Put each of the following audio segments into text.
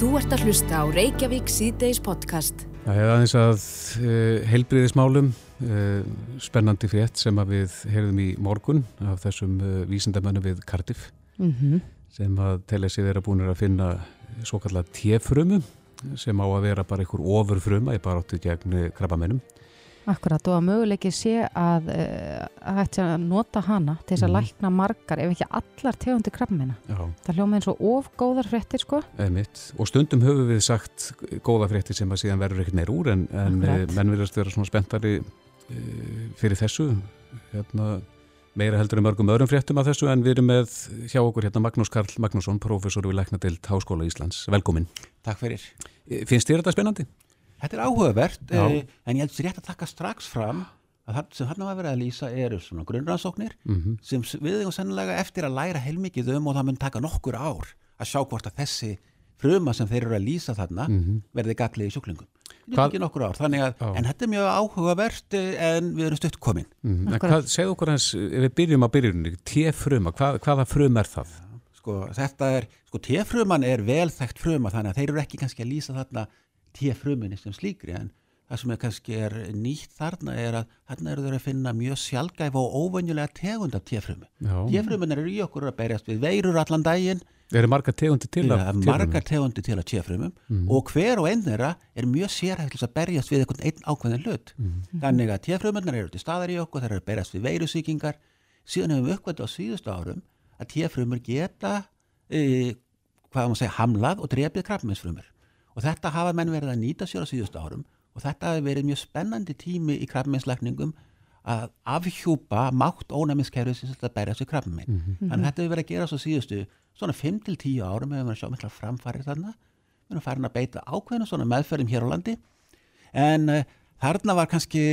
Þú ert að hlusta á Reykjavík síðdeis podcast. Það hefði aðeins að uh, heilbriðismálum, uh, spennandi frétt sem að við heyrðum í morgun af þessum uh, vísindamönnum við Cardiff Mhm. sem að telja sig þeirra búinir að finna svo kallar tjefrumu sem á að vera bara einhver ofurfruma í baráttu gegn krabbamennum. Akkurat og að möguleiki sé að uh, að hægt sé að nota hana til þess að Mhm. lækna margar ef ekki allar tegundi krabbmeina. Já, Það hljóma eins og of góðar fréttir sko. eða mitt. Og stundum höfum við sagt góða frétti sem að síðan verður ekkert neir úr en, en uh, menn virðast vera svona spenntari uh, fyrir þessu. Hérna, meira heldur en mörgum öðrum fréttum af þessu en við erum með hjá okkur hérna Magnús Karl Magnússon, professor við Læknadild Háskóla Íslands. Velkomin. Takk fyrir. Eh, Finnst þér þetta spennandi? Þetta er áhugavert, Já. eh, en ég held sér rétt að taka strax fram að það sem hann var verið að lýsa eru svona grunnrannsóknir Mm sem s- við eigum sennilega eftir að læra heilmikið um og það mun taka nokkur ár að sjá hvort að þessi fruma sem þeir eru að lýsa þarna verði gaglið í sjúklingum. Þetta Hvað- er ekki nokkur ár, þannig að, en þetta er mjög áhugavert eh, en við erum stutt komin. Mm, hvað, segðu okkur hans, ef við byrjum á byrjunni, T-fruma, hvað, hvaða frum er það? Sko, þetta er, sko, T-fruman er velþekkt fruma þannig að þeir eru ekki kannski að lýsa þarna T-fruminni sem slíkri en það sem er kannski er nýtt þarna er að þarna eru þeir að finna mjög sjálfgæfa og óvenjulega tegund af T-frumu. Já. T-frumin eru í okkur að berjast við veirur allan daginn, Eru marga tegundi til það af T-frumum? margar tegundi til af T-frumum og hver og einn þeirra er mjög þess að berjast við einhvern einn ákveðin hlut. Þannig að T-fruminnar eru til staðar í okkur, þeir eru að berjast við veirusýkingar, síðan hefum við uppkvæmt á síðustu árum að T-frumur geta e, hvað maður segja, hamlað og drepið krabbmeinsfrumur og þetta hafa menn verið að nýta sér á síðustu árum og þetta hafi verið mjög spennandi tími í krabbmeinslækningum að afhjúpa mátt ónæmiskerfið sem þetta berja sér krabbamein. Þannig að þetta hefur verið að gera svo síðustu svona 5-10 árum hefur við að sjá mikla framfæri þarna. Við erum farin að beita ákveðinu svona meðferðum hér á landi. En uh, þarna var kannski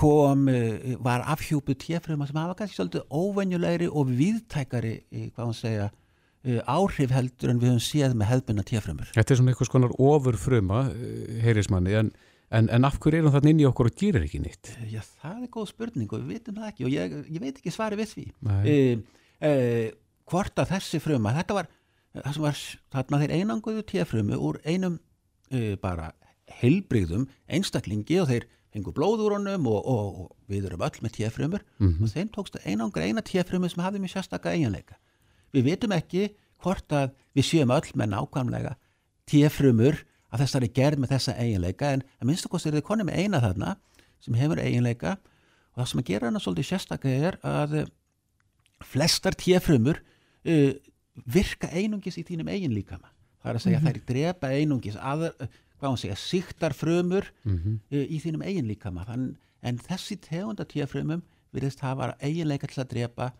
kom, uh, var afhjúpuð tjefruma sem hafa kannski svolítið óvenjulegri og viðtækari, uh, hvað maður segja áhrif heldur en við höfum séð með hefðbunna tjefrumur. Þetta er svona einhvers konar ofurfruma, eh, heyrismanni, en, en, en af hverju er hún þarna inn í okkur og gerir ekki nýtt? Já, það er góð spurning og við vitum það ekki og ég, ég veit ekki svari við því. Uh, uh, hvort að þessi fruma, þetta var það sem var, þarna þeir einanguðu tjefrumu úr einum uh, bara heilbrigðum einstaklingi og þeir fengu blóð úr honum og, og, og við erum öll með tjefrumur og þeim tókst einangra eina tjefrumu sem hafði mjög sérstaka eiginleika. Við vitum ekki hvort að við séum öll með nákvæmlega tjefrumur að þessari gerð með þessa eiginleika en að minnstu kosti er þið konni með eina þarna sem hefur eiginleika og það sem að gera hana svolítið sérstaka er að eh, flestar tjefrumur uh, virka einungis í þínum eigin líkama. Það er að segja að þær drepa einungis aðar, uh, hvað hún segja, siktar frumur uh, í þínum eigin líkama. Þann, en þessi tegunda tjefrumum virðist hafa eiginleika til að drepa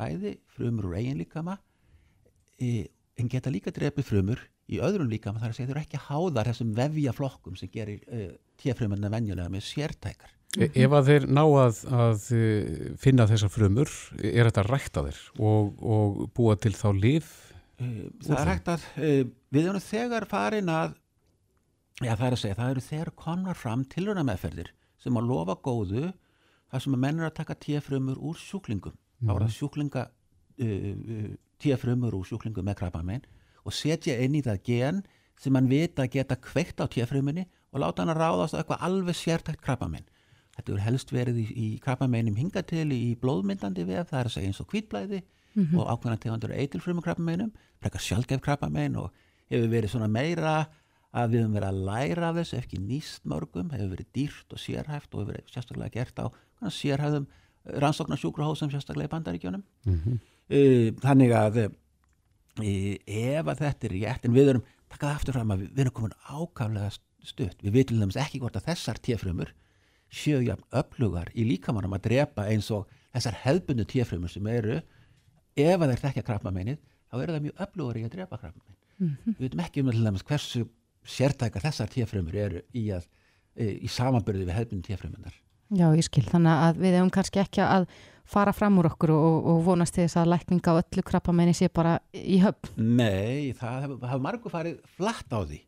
bæði frumur úr eigin líkama uh, en geta líka drepið frumur í öðrum líkama þar að segja þau eru ekki háðar þessum vefja flokkum sem gerir uh, tjefrumunna venjulega með sértækar. E ef að þeir ná að, að eh, finna þessar frumur, er þetta rækt á þeir og, og búa til þá lif? Uh, það er hægt að uh, við erum þegar farin að já það er að segja, það eru þegar komnar fram tilruna meðferðir sem að lofa góðu þar sem að menn er að taka tíafrömmur úr sjúklingum þá er það sjúklinga uh, uh, tíafrömmur úr sjúklingum með krabbamein og setja inn í það gen sem mann vita að geta kveikt á tíafrömmunni og láta hann að ráðast á eitthvað alveg sértækt krabbamein. Þetta hefur helst verið í, í krabbameinum hinga til í blóðmyndandi vef það er að segja eins og kvítblæði og ákveðna tegundur eitilfrumu krabbameinum frekar sjálfgef krabbamein og hefur verið svona meira að við höfum verið að læra af þessu ekki nýst mörgum, hefur verið dýrt og sérhæft og hefur verið sérstaklega gert á sérhæfðum rannsóknar sjúkrahósum sérstaklega í bandaríkjónum mm þannig að e, ef að þetta er rétt en við erum, taka það aftur fram að við, við erum komin ákaflega stutt. Við vitum þess ekki hvort að þessar téfrumur séu jafn öflugar í líkamannum að drepa eins og þessar hefðbundu téfrumur sem eru. Ef að þeir þekkja krabbameinið þá eru það mjög öflugar í að drepa krabbamein við veitum ekki um til dæmis hversu sértæka þessar téfrumur eru í, að, e, í samanbyrði við hefðbundu téfrumunar Já, ég skil. Þannig að við hefum kannski ekki að fara fram úr okkur og, og vonast þess að lækninga á öllu krabbamenni sé bara í höfn. Nei, það hefur hef margur farið flatt á því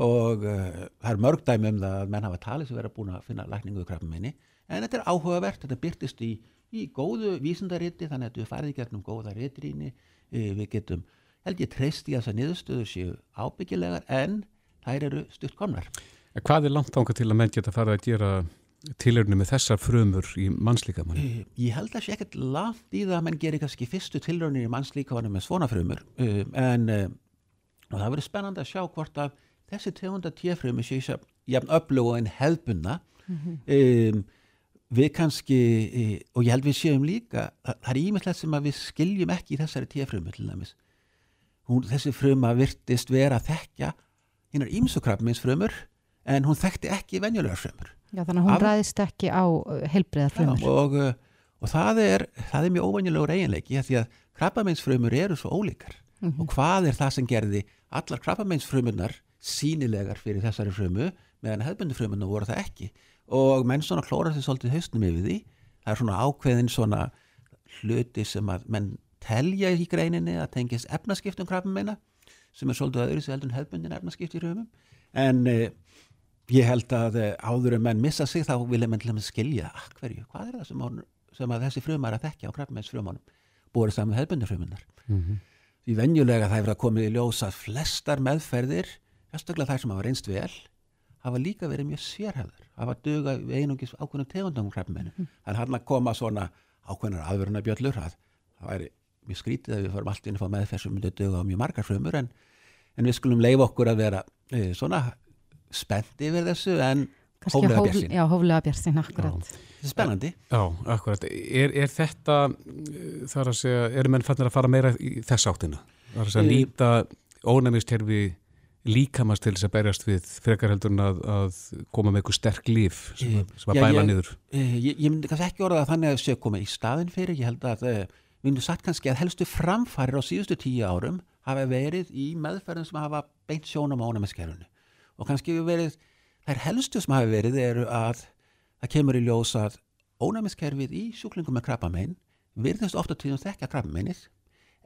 og uh, það er mörg dæmi um það að menn hafa talið sem vera búin að finna lækningu í krabbameini en þetta er áhugavert, þetta byrtist í, í góðu vísindariti þannig að við farið í gegnum góða ritrýni, uh, við getum held ég treyst í að þessar niðurstöður séu ábyggilegar en þær eru stutt komnar. En hvað er langt ánka til að menn geta farið að gera tilhörni með þessar frumur í mannslíkamann? Uh, ég held að sé ekkert langt í það að menn gerir kannski fyrstu tilhörni í mannslíkamann með svona frumur uh, en uh, það verður spennandi að sjá hvort að þessi tegunda tíafrömi séu jafn öflug og einn hefbunna mm -hmm. um, við kannski og ég held við séum líka það er ímyndilegt sem að við skiljum ekki í þessari tíafrömi til dæmis Hún, þessi fruma virtist vera að þekka hinnar ímsukrafmins frumur en hún þekkti ekki venjulegar frumur Já þannig að hún Af... ræðist ekki á heilbriðar frumur Já, og, og það er það er mjög óvenjulegur eiginleiki því að krabbameinsfrumur eru svo ólíkar. Mm -hmm. og hvað er það sem gerði allar krabbameinsfrumunar sínilegar fyrir þessari frumu meðan hefðbundu frumuna voru það ekki? Og menn svona klóra þessi svolítið hausnum yfir því. Það er svona ákveðin svona hluti sem að menn telja í greininni að tengist efnaskiptum krabbameina sem er svolítið öðru sem heldur hefðbundin efnaskipt í frumum. En eh, ég held að eh, áður en menn missa sig þá vilja menn til að skilja hverju, hvað er það sem, á, sem að þessi frumar að þekkja á krabbameinsfrumunum búið saman með hefðbundu frumunar mm -hmm. því venjulega það hefur að komið í ljós að flestar meðferðir Sérstaklega þær sem hafa reynst vel hafa líka verið mjög sérhæður hafa duga einungis ákveðnum tegundum hreppmennu. Mm. Það er hann að koma svona ákveðnar aðveruna bjöllur að það væri mjög skrítið að við fórum allt inn að fá meðferð sem myndi duga á mjög margar frumur en, en við skulum leif okkur að vera e, svona spennt yfir þessu en hóflega björnsinn. Já, hóflega björnsinn, akkurat. Það er spennandi. Já, akkurat. Er, er þetta, þar að segja, eru menn fannir að fara meira í þess áttina? Það er að segja, e, nýta ónæmiskerfi líkamast til þess að berjast við frekar heldur en að, að koma með eitthvað sterk líf sem, að, sem að já, bæla ég, niður ég, ég myndi kannski ekki orða að þannig að það sé að koma í staðin fyrir, ég held að eh, við myndum sagt kannski að helstu framfærir á síðustu tíu árum hafa verið í meðferðin sem hafa beint sjónum á ónæmiskerfunu og kannski verið, þær helstu sem hafa verið eru að það kemur í ljós að ónæmiskerfið í sjúklingum með krabbamein virðist ofta tíðum þekka krabbameinið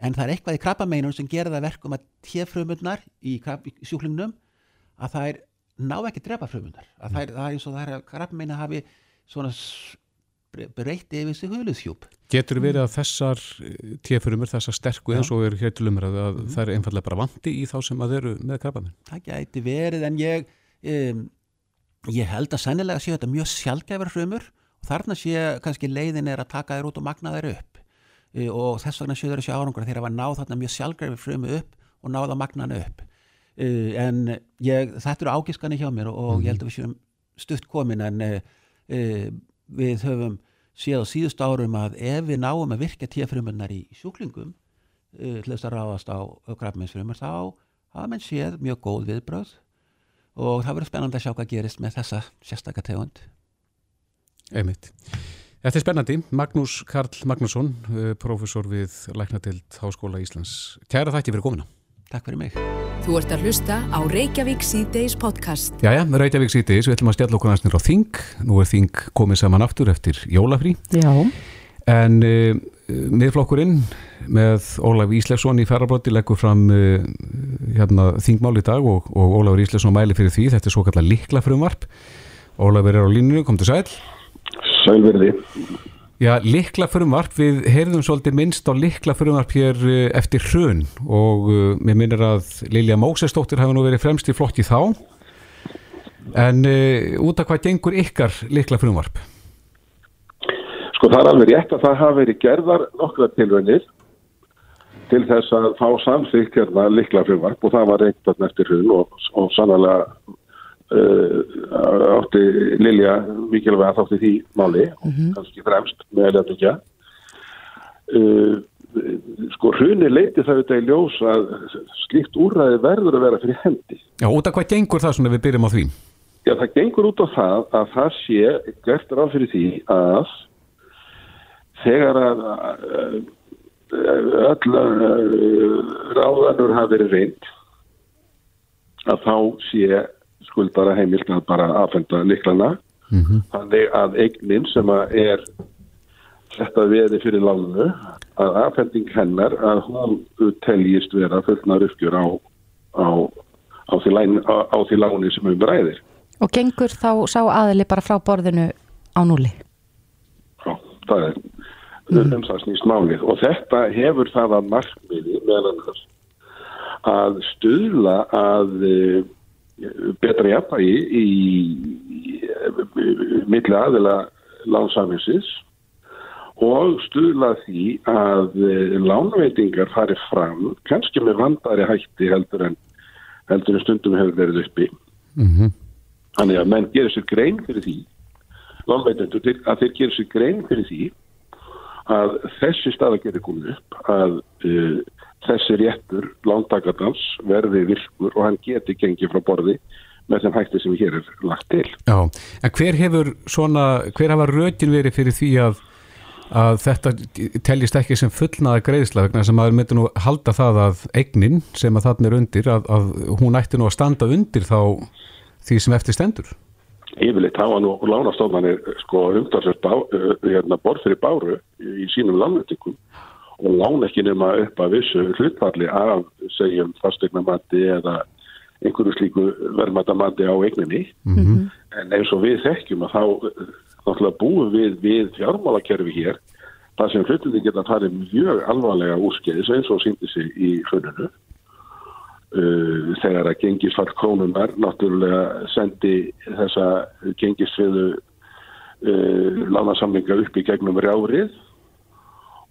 en það er eitthvað í krabbameinum sem gera það verkum að tjefrömmunar í, í sjúklingnum að það er ná ekki drepa frömmunar að það er eins og það er að krabbameina hafi svona breytti yfir sig huluðsjúp Getur verið að þessar eh, tjefrömmur, þessar sterku eins og eru hér til umræðu að mm. það er einfallega bara vandi í þá sem að eru með krabbamein Það gæti verið en ég um, ég held að sennilega séu þetta mjög sjálfgæfar frömmur og þarna séu kannski leiðin er að taka þér út og magna þér upp. Eh, og þess vegna sjöður þessi árangur þegar það var náð þarna mjög sjálfgrefi frumu upp og náða magnanu upp. Eh, en ég, þetta eru ágiskanir hjá mér og, og ég held að við séum stutt komin en e, við höfum séð á síðust árum að ef við náum að virka tíafrumunar í sjúklingum e, til þess að ráðast á krafminsfrumur þá hafa menn séð mjög góð viðbröð og það verður spennand að sjá hvað gerist með þessa sérstakar Einmitt. Þetta er spennandi. Magnús Karl Magnússon, eh, profesor við Læknatild Háskóla Íslands. Kæra þætti fyrir komina. Takk fyrir mig. Þú ert að hlusta á Reykjavík C-Days podcast. Jæja, Reykjavík C-Days, við ætlum að stjalla okkur næstir á Þing. Nú er Þing komið saman aftur eftir jólafrí. Já. En uh, miðflokkurinn með Ólaf Íslefsson í ferrabróti leggur fram uh, hérna, Þingmál í dag og, og Ólaf Íslefsson mæli fyrir því. Þetta er svo kallar likla frumvarp. Ólaf er á línunu, kom til sæl. Sælverði. Já, likla frumvarp, við heyrðum svolítið minnst á likla frumvarp hér eh, eftir hrun og uh, mér minnir að Lilja Mósestóttir hafa nú verið fremst í flokki þá en uh, út af hvað gengur ykkar likla frumvarp? Sko það er alveg rétt að það hafa verið gerðar nokkra tilvönir til þess að fá samþýtt hérna likla frumvarp og það var reynd eftir hrun og, og sannlega uh, átti Lilja mikilvæg að þátti því máli og mm -hmm. kannski fremst með lefningja uh, sko hruni leiti það auðvitað í ljós að slíkt úrræði verður að vera fyrir hendi Já, út af hvað gengur það svona við byrjum á því? Já, það gengur út á það að það sé gert ráð fyrir því að þegar að öll ráðanur hafi verið reynd að þá sé skuldara heimilt að bara aðfenda liklana mm -hmm. þannig að eignin sem að er þetta veði fyrir lánunu að aðfending hennar að hún teljist vera fullnar uppgjör á, á, á, því, læn, á því láni sem við bræðir. Og gengur þá sá aðli bara frá borðinu á núli? Já, það er mm. um það snýst málið og þetta hefur það að markmiði meðan þess að stuðla að uh, betra jafnvægi í, í, í milli aðila lánsamins og stuðla því að uh, lánveitingar fari fram kannski með vandari hætti heldur en, heldur en stundum hefur verið uppi. Mm -hmm. Þannig að menn gerir sér grein fyrir því, lánveitindur, að þeir gerir sér grein fyrir því að þessi staða gerir komið upp að uh, þessi réttur lántakardans verði virkur og hann geti gengið frá borði með þeim hætti sem hér er lagt til. Já, en hver hefur svona, hver hafa rökin verið fyrir því að, að þetta teljist ekki sem fullnaða greiðsla vegna sem maður myndi nú halda það að eignin sem að þarna er undir að, að hún ætti nú að standa undir þá því sem eftir stendur? Yfirleitt hafa nú lánastofnarnir sko umdagsvært hérna, borð fyrir báru í sínum lánveitingum og lán ekki nema upp að vissu hlutfalli af segjum fastegnamatti eða einhverju slíku verðmatamatti á eigninni mm -hmm. en eins og við þekkjum að þá náttúrulega búum við við fjármálakerfi hér það sem hlutinni geta farið mjög alvarlega úrskeiðis eins og síndi sig í hluninu uh, þegar að gengisfall krónunar náttúrulega sendi þessa gengisfiðu uh, lánasamlinga upp í gegnum rjárið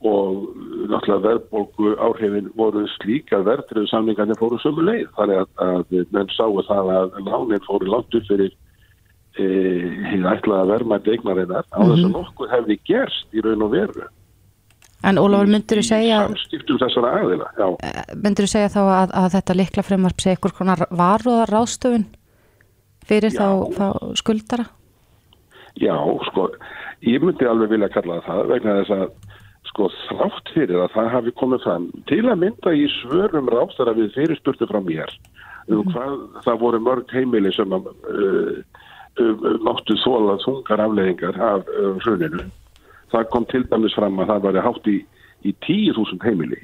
og náttúrulega verðbólgu áhrifin voru slíka verðtriðu samlingarnir fóru sömu leið þannig að, að menn sáu það að lánin fóru langt upp fyrir hefði ætlað að verma degnarinnar á þess að mhm. nokkuð hefði gerst í raun og veru En Ólafur, myndur þú segja samskiptum þessara aðila, já eh, segja þá að, að þetta likla fremar sé ykkur konar varuðar ráðstöfun fyrir þá, þá skuldara? Já, sko ég myndi alveg vilja kalla það vegna þess að sko þrátt fyrir að það hafi komið fram til að mynda í svörum rástara við fyrirspurtu frá mér um mhm. hvað það voru mörg heimili sem að uh, uh, máttu þóla þungar afleðingar af uh, hruninu það kom til dæmis fram að það var hátt í, í 10.000 heimili.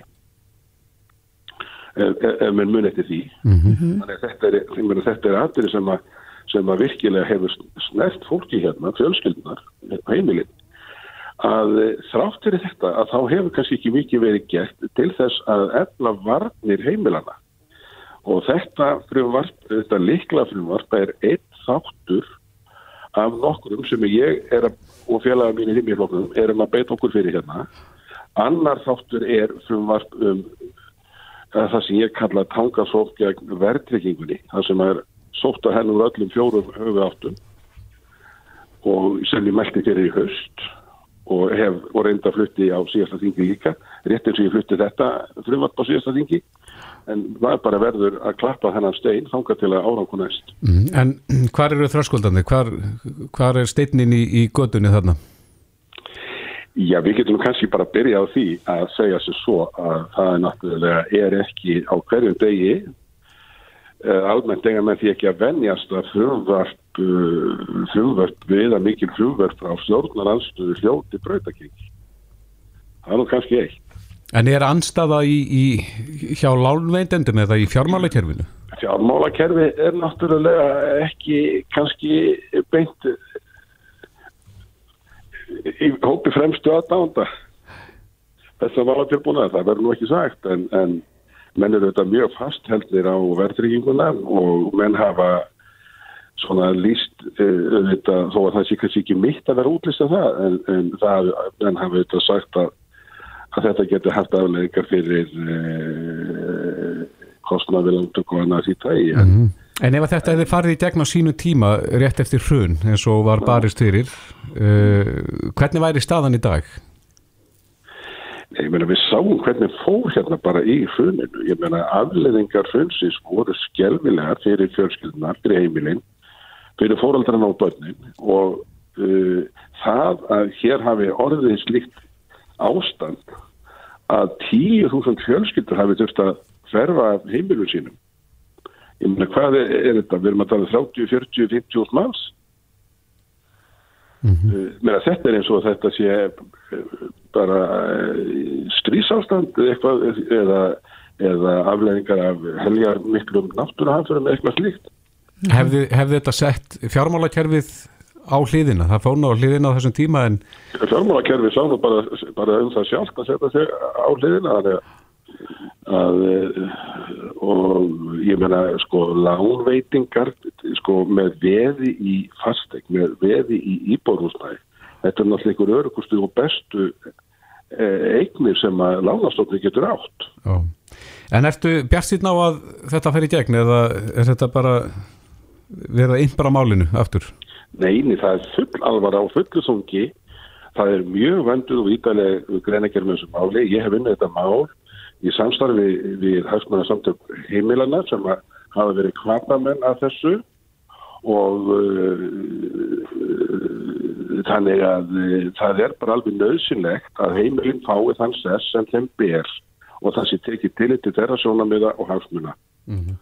Ef mér mun eftir því. Mm -hmm. þannig að þetta er, þetta er aðrið sem að sem að virkilega hefur snert fólki hérna, fjölskyldunar, heimilin. Að þrátt fyrir þetta að þá hefur kannski ekki mikið verið gert til þess að efla varnir heimilana og þetta þetta likla frumvarp er einn þáttur af nokkurum sem ég er að, og félaga mín í himmiðfloknum erum að beita okkur fyrir hérna. Annar þáttur er frumvarp um það sem ég kalla tangasók gegn verðtrykkingunni það sem er sótt að hennum öllum fjórum höfu áttum og sem ég meldi fyrir í höst og hef og reynda flutti á síðasta þingi líka rétt eins og ég flutti þetta frumvart á síðasta þingi en það bara verður að klappa þennan stein þanga til að árangu næst mm, En hvað eru þröskuldandi? Hvað er steinin í, í gödunni þarna? Já, við getum kannski bara að byrja á því að segja sér svo að það er náttúrulega er ekki á hverjum degi uh, almennt enga með því ekki að venjast að frumvart frumvörp við að mikil frumvörp á stjórnar anstöðu hljóti bröytakengi. Það er nú kannski eitt. En er anstaða í, í hjá lálveindendum eða í fjármálakerfinu? Fjármálakerfi er náttúrulega ekki kannski beint í hópi fremstu aðdánda þess að vala tilbúna það verður nú ekki sagt en, en menn eru þetta mjög fastheldir á verðrygginguna og menn hafa svona líst uh, þó að það sé kannski ekki mitt að vera útlýst af það en, en það en hafa þetta sagt að, að þetta getur haft afleikar fyrir uh, kostnaði langtöku og annað því það í mm -hmm. En ef þetta hefði farið í gegn á sínu tíma rétt eftir hrun eins og var barist fyrir uh, hvernig væri staðan í dag? Ég meina við sáum hvernig fór hérna bara í hruninu ég meina afleðingar hrunsins voru skjálfilegar fyrir fjölskyldunar fyrir heimilinn fyrir fóraldrarna á börnin og uh, það að hér hafi orðið slikt ástand að 10.000 fjölskyldur hafi þurft að ferfa heimilum sínum. Ég meina hvað er, er þetta? Við erum að tala 30, 40, 50 manns. Mm -hmm. uh, meina, þetta er eins og þetta sé uh, bara uh, strísástand eitthvað, eða, eða afleggingar af helgar miklum náttúruhanfurum eitthvað slíkt. Hefði, hefði þetta sett fjármálakerfið á hliðina? Það fóna á hliðina á þessum tíma en... Fjármálakerfið sá nú bara, bara um það sjálf að setja sig á hliðina að að og ég meina sko lánveitingar sko með veði í fastegn, með veði í íbórhúsnæði þetta er náttúrulega einhver örugustu og bestu eignir sem að lánastofni getur átt Já. En ertu bjart síðan á að þetta fer í gegn eða er þetta bara verið að innbara málinu aftur? Neini, það er full alvara á fullu songi það er mjög venduð og ídaleg greinagerð með þessu máli. Ég hef unnið þetta mál í samstarfi við hagsmanna samtök heimilana sem hafa verið kvapamenn af þessu og uh, þannig að uh, það er bara alveg nöðsynlegt að heimilin fái þann sess sem þeim ber og það sé tekið til til þeirra sjónamiða og hagsmuna. Mm -hmm.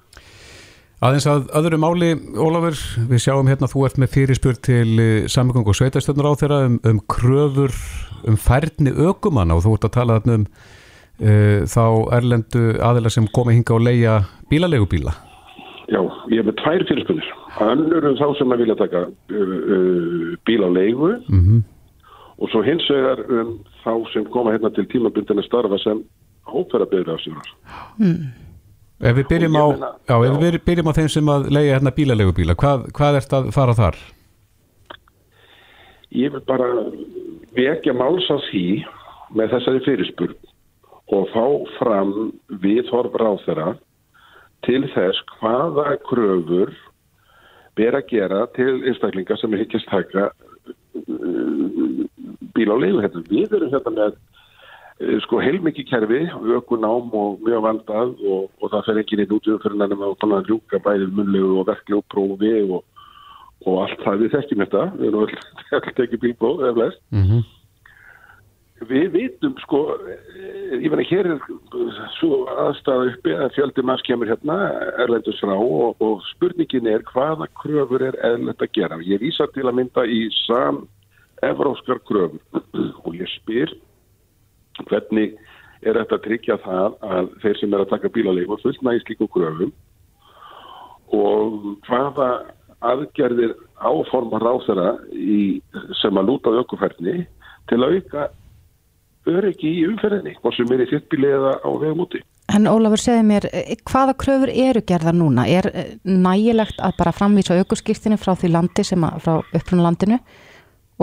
Aðeins að öðru máli, Ólafur, við sjáum hérna þú ert með fyrirspur til uh, samgöng og sveitastöndar á þeirra um, um kröfur um færni ökumanna og þú ert að tala um uh, þá erlendu aðila sem komi hinga og leia bílalegubíla. Já, ég hef með tvær fyrirspunir. Önnur um þá sem að vilja taka uh, uh, bíl á leigu mm -hmm. og svo hins vegar um þá sem koma hérna til tímabundinu starfa sem hópera byrja af sér. Mm. Ef við byrjum á, meina, já, já. Ef við byrjum á þeim sem að leiða hérna bílalegubíla, hvað, hvað ert að fara þar? Ég vil bara vekja máls að því með þessari fyrirspurn og fá fram við horf ráð þeirra til þess hvaða kröfur ber að gera til einstaklingar sem er higgist taka uh, bíl á leiðu. Hérna. Við erum hérna með sko heilmikið kerfi, ökunám og mjög vandað og, og það fer ekki neitt út um fyrir nefnum að þannig að ljúka bæðið munlegu og verkleg og prófi og, og allt það við þekkjum þetta. Við erum alltaf tekið bílbóð eða flest. Mm -hmm. Við vitum sko, ég finna hér er svo aðstæða uppi að fjöldi manns kemur hérna erlendus frá og, og spurningin er hvaða kröfur er eðlert að gera. Ég vísa til að mynda í sam evróskar kröfur og ég spyr hvernig er þetta að tryggja það að þeir sem er að taka bílalegur fullna í slíku kröfum og hvaða aðgerðir áforma ráþara sem að lúta aukufærni til að auka öryggi í umferðinni, hvort sem er í þittbíli eða á vegum úti. En Ólafur segði mér, eh, hvaða kröfur eru gerðar núna? Er eh, nægilegt að bara framvísa aukurskýrtinu frá því landi sem að, frá upprunalandinu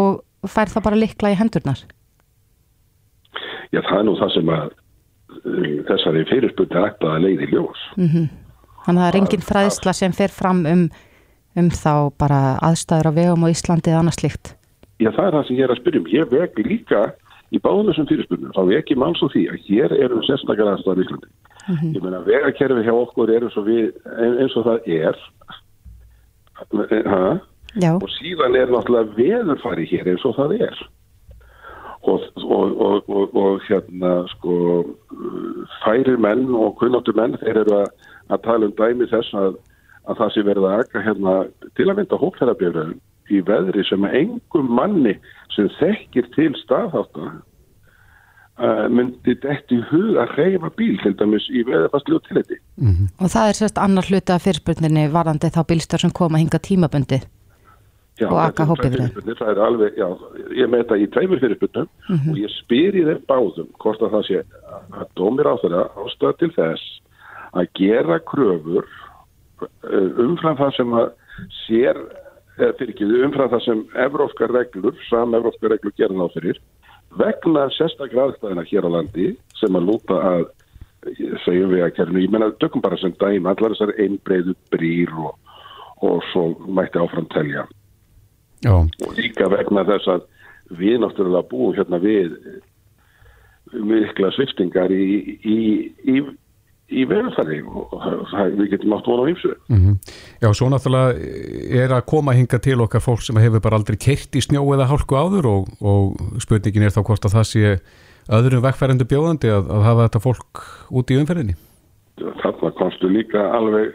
og fær það bara likla í hendurnar? Já, það er nú það sem að eh, þessari fyrirspunni er ekkert að leiði ljós. Mm -hmm. Þannig að það er engin fræðsla sem fer fram um, um þá bara aðstæður á vegum á Íslandi eða annars slikt? Já, það er það sem ég er að spyrjum. Ég veg líka í báðum þessum fyrirspurnum þá er ekki máls á því að hér eru sérstakar aðstæðar í Íslandi. Mm -hmm. Ég meina vegakerfi hjá okkur eru svo við eins og það er ha? og síðan er náttúrulega veðurfari hér eins og það er og, og, og, og hérna sko færir menn og kunnáttur menn þeir eru að, að tala um dæmi þess að, að það sé verið að akka hérna, til að mynda hópferðarbyrðum í veðri sem engum manni sem þekkir til staðháttan uh, myndi þetta í hug að reyfa bíl til dæmis í veðarfastlu og tiliti. Mm -hmm. Og það er sérst annar hluta fyrirspurninni varandi þá bílstar sem koma hinga tímabundi já, og akka hópið. Það er alveg, já, ég með þetta í tveimur fyrirspurnum mm -hmm. og ég spyr í þeim báðum hvort að það sé að dómir á þeirra ástöða til þess að gera kröfur uh, umfram það sem að sér eða fyrir ekki umfram það sem evróskar reglur, sam evróskar reglur gerðan á fyrir, vegna sérstaklega aðstæðina hér á landi sem að lúta að segjum við að kernu, ég menna dökum bara sem dæm allar þessar einbreyðu brýr og, og svo mætti áfram telja Já. og líka vegna þess að við náttúrulega búum hérna við mikla sviftingar í, í, í í veðurfæri og það, við getum átt vona á ýmsu. Mm -hmm. Já, svo náttúrulega er að koma hinga til okkar fólk sem hefur bara aldrei kert í snjó eða hálku áður og, og spurningin er þá hvort að það sé öðrum vekkfærendu bjóðandi að, að hafa þetta fólk út í umferðinni. Þarna komstu líka alveg,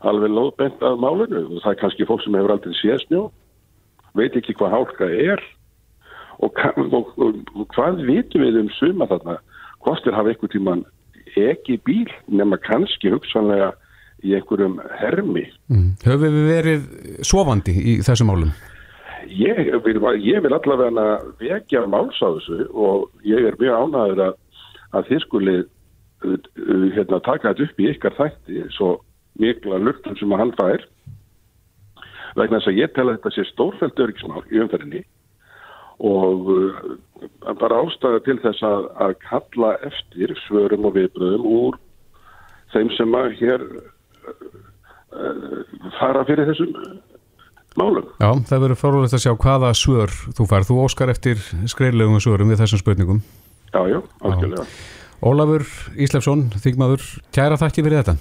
alveg lóðbent að málinu og það er kannski fólk sem hefur aldrei séð snjó, veit ekki hvað hálka er og, og, og hvað vitum við um suma þarna, hvort er hafa einhver tíman ekki bíl nema kannski hugsanlega í einhverjum hermi. Mm. Höfum við verið sofandi í þessum málum? Ég ég vil allavega vekja máls á þessu og ég er mjög ánæður að, að þið skuli hérna, taka þetta upp í ykkar þætti svo mikla luktum sem að hann fær vegna þess að ég tel að þetta sé stórfælt örgismál í umferðinni og uh, bara ástæða til þess að, að kalla eftir svörum og viðbröðum úr þeim sem að hér uh, uh, fara fyrir þessum málum. Já, það verður fórhulegt að sjá hvaða svör þú far. Þú óskar eftir skreillegum svörum við þessum spurningum. Já, já, algjörlega. Ólafur Íslefsson, þingmaður, kæra þakki fyrir þetta.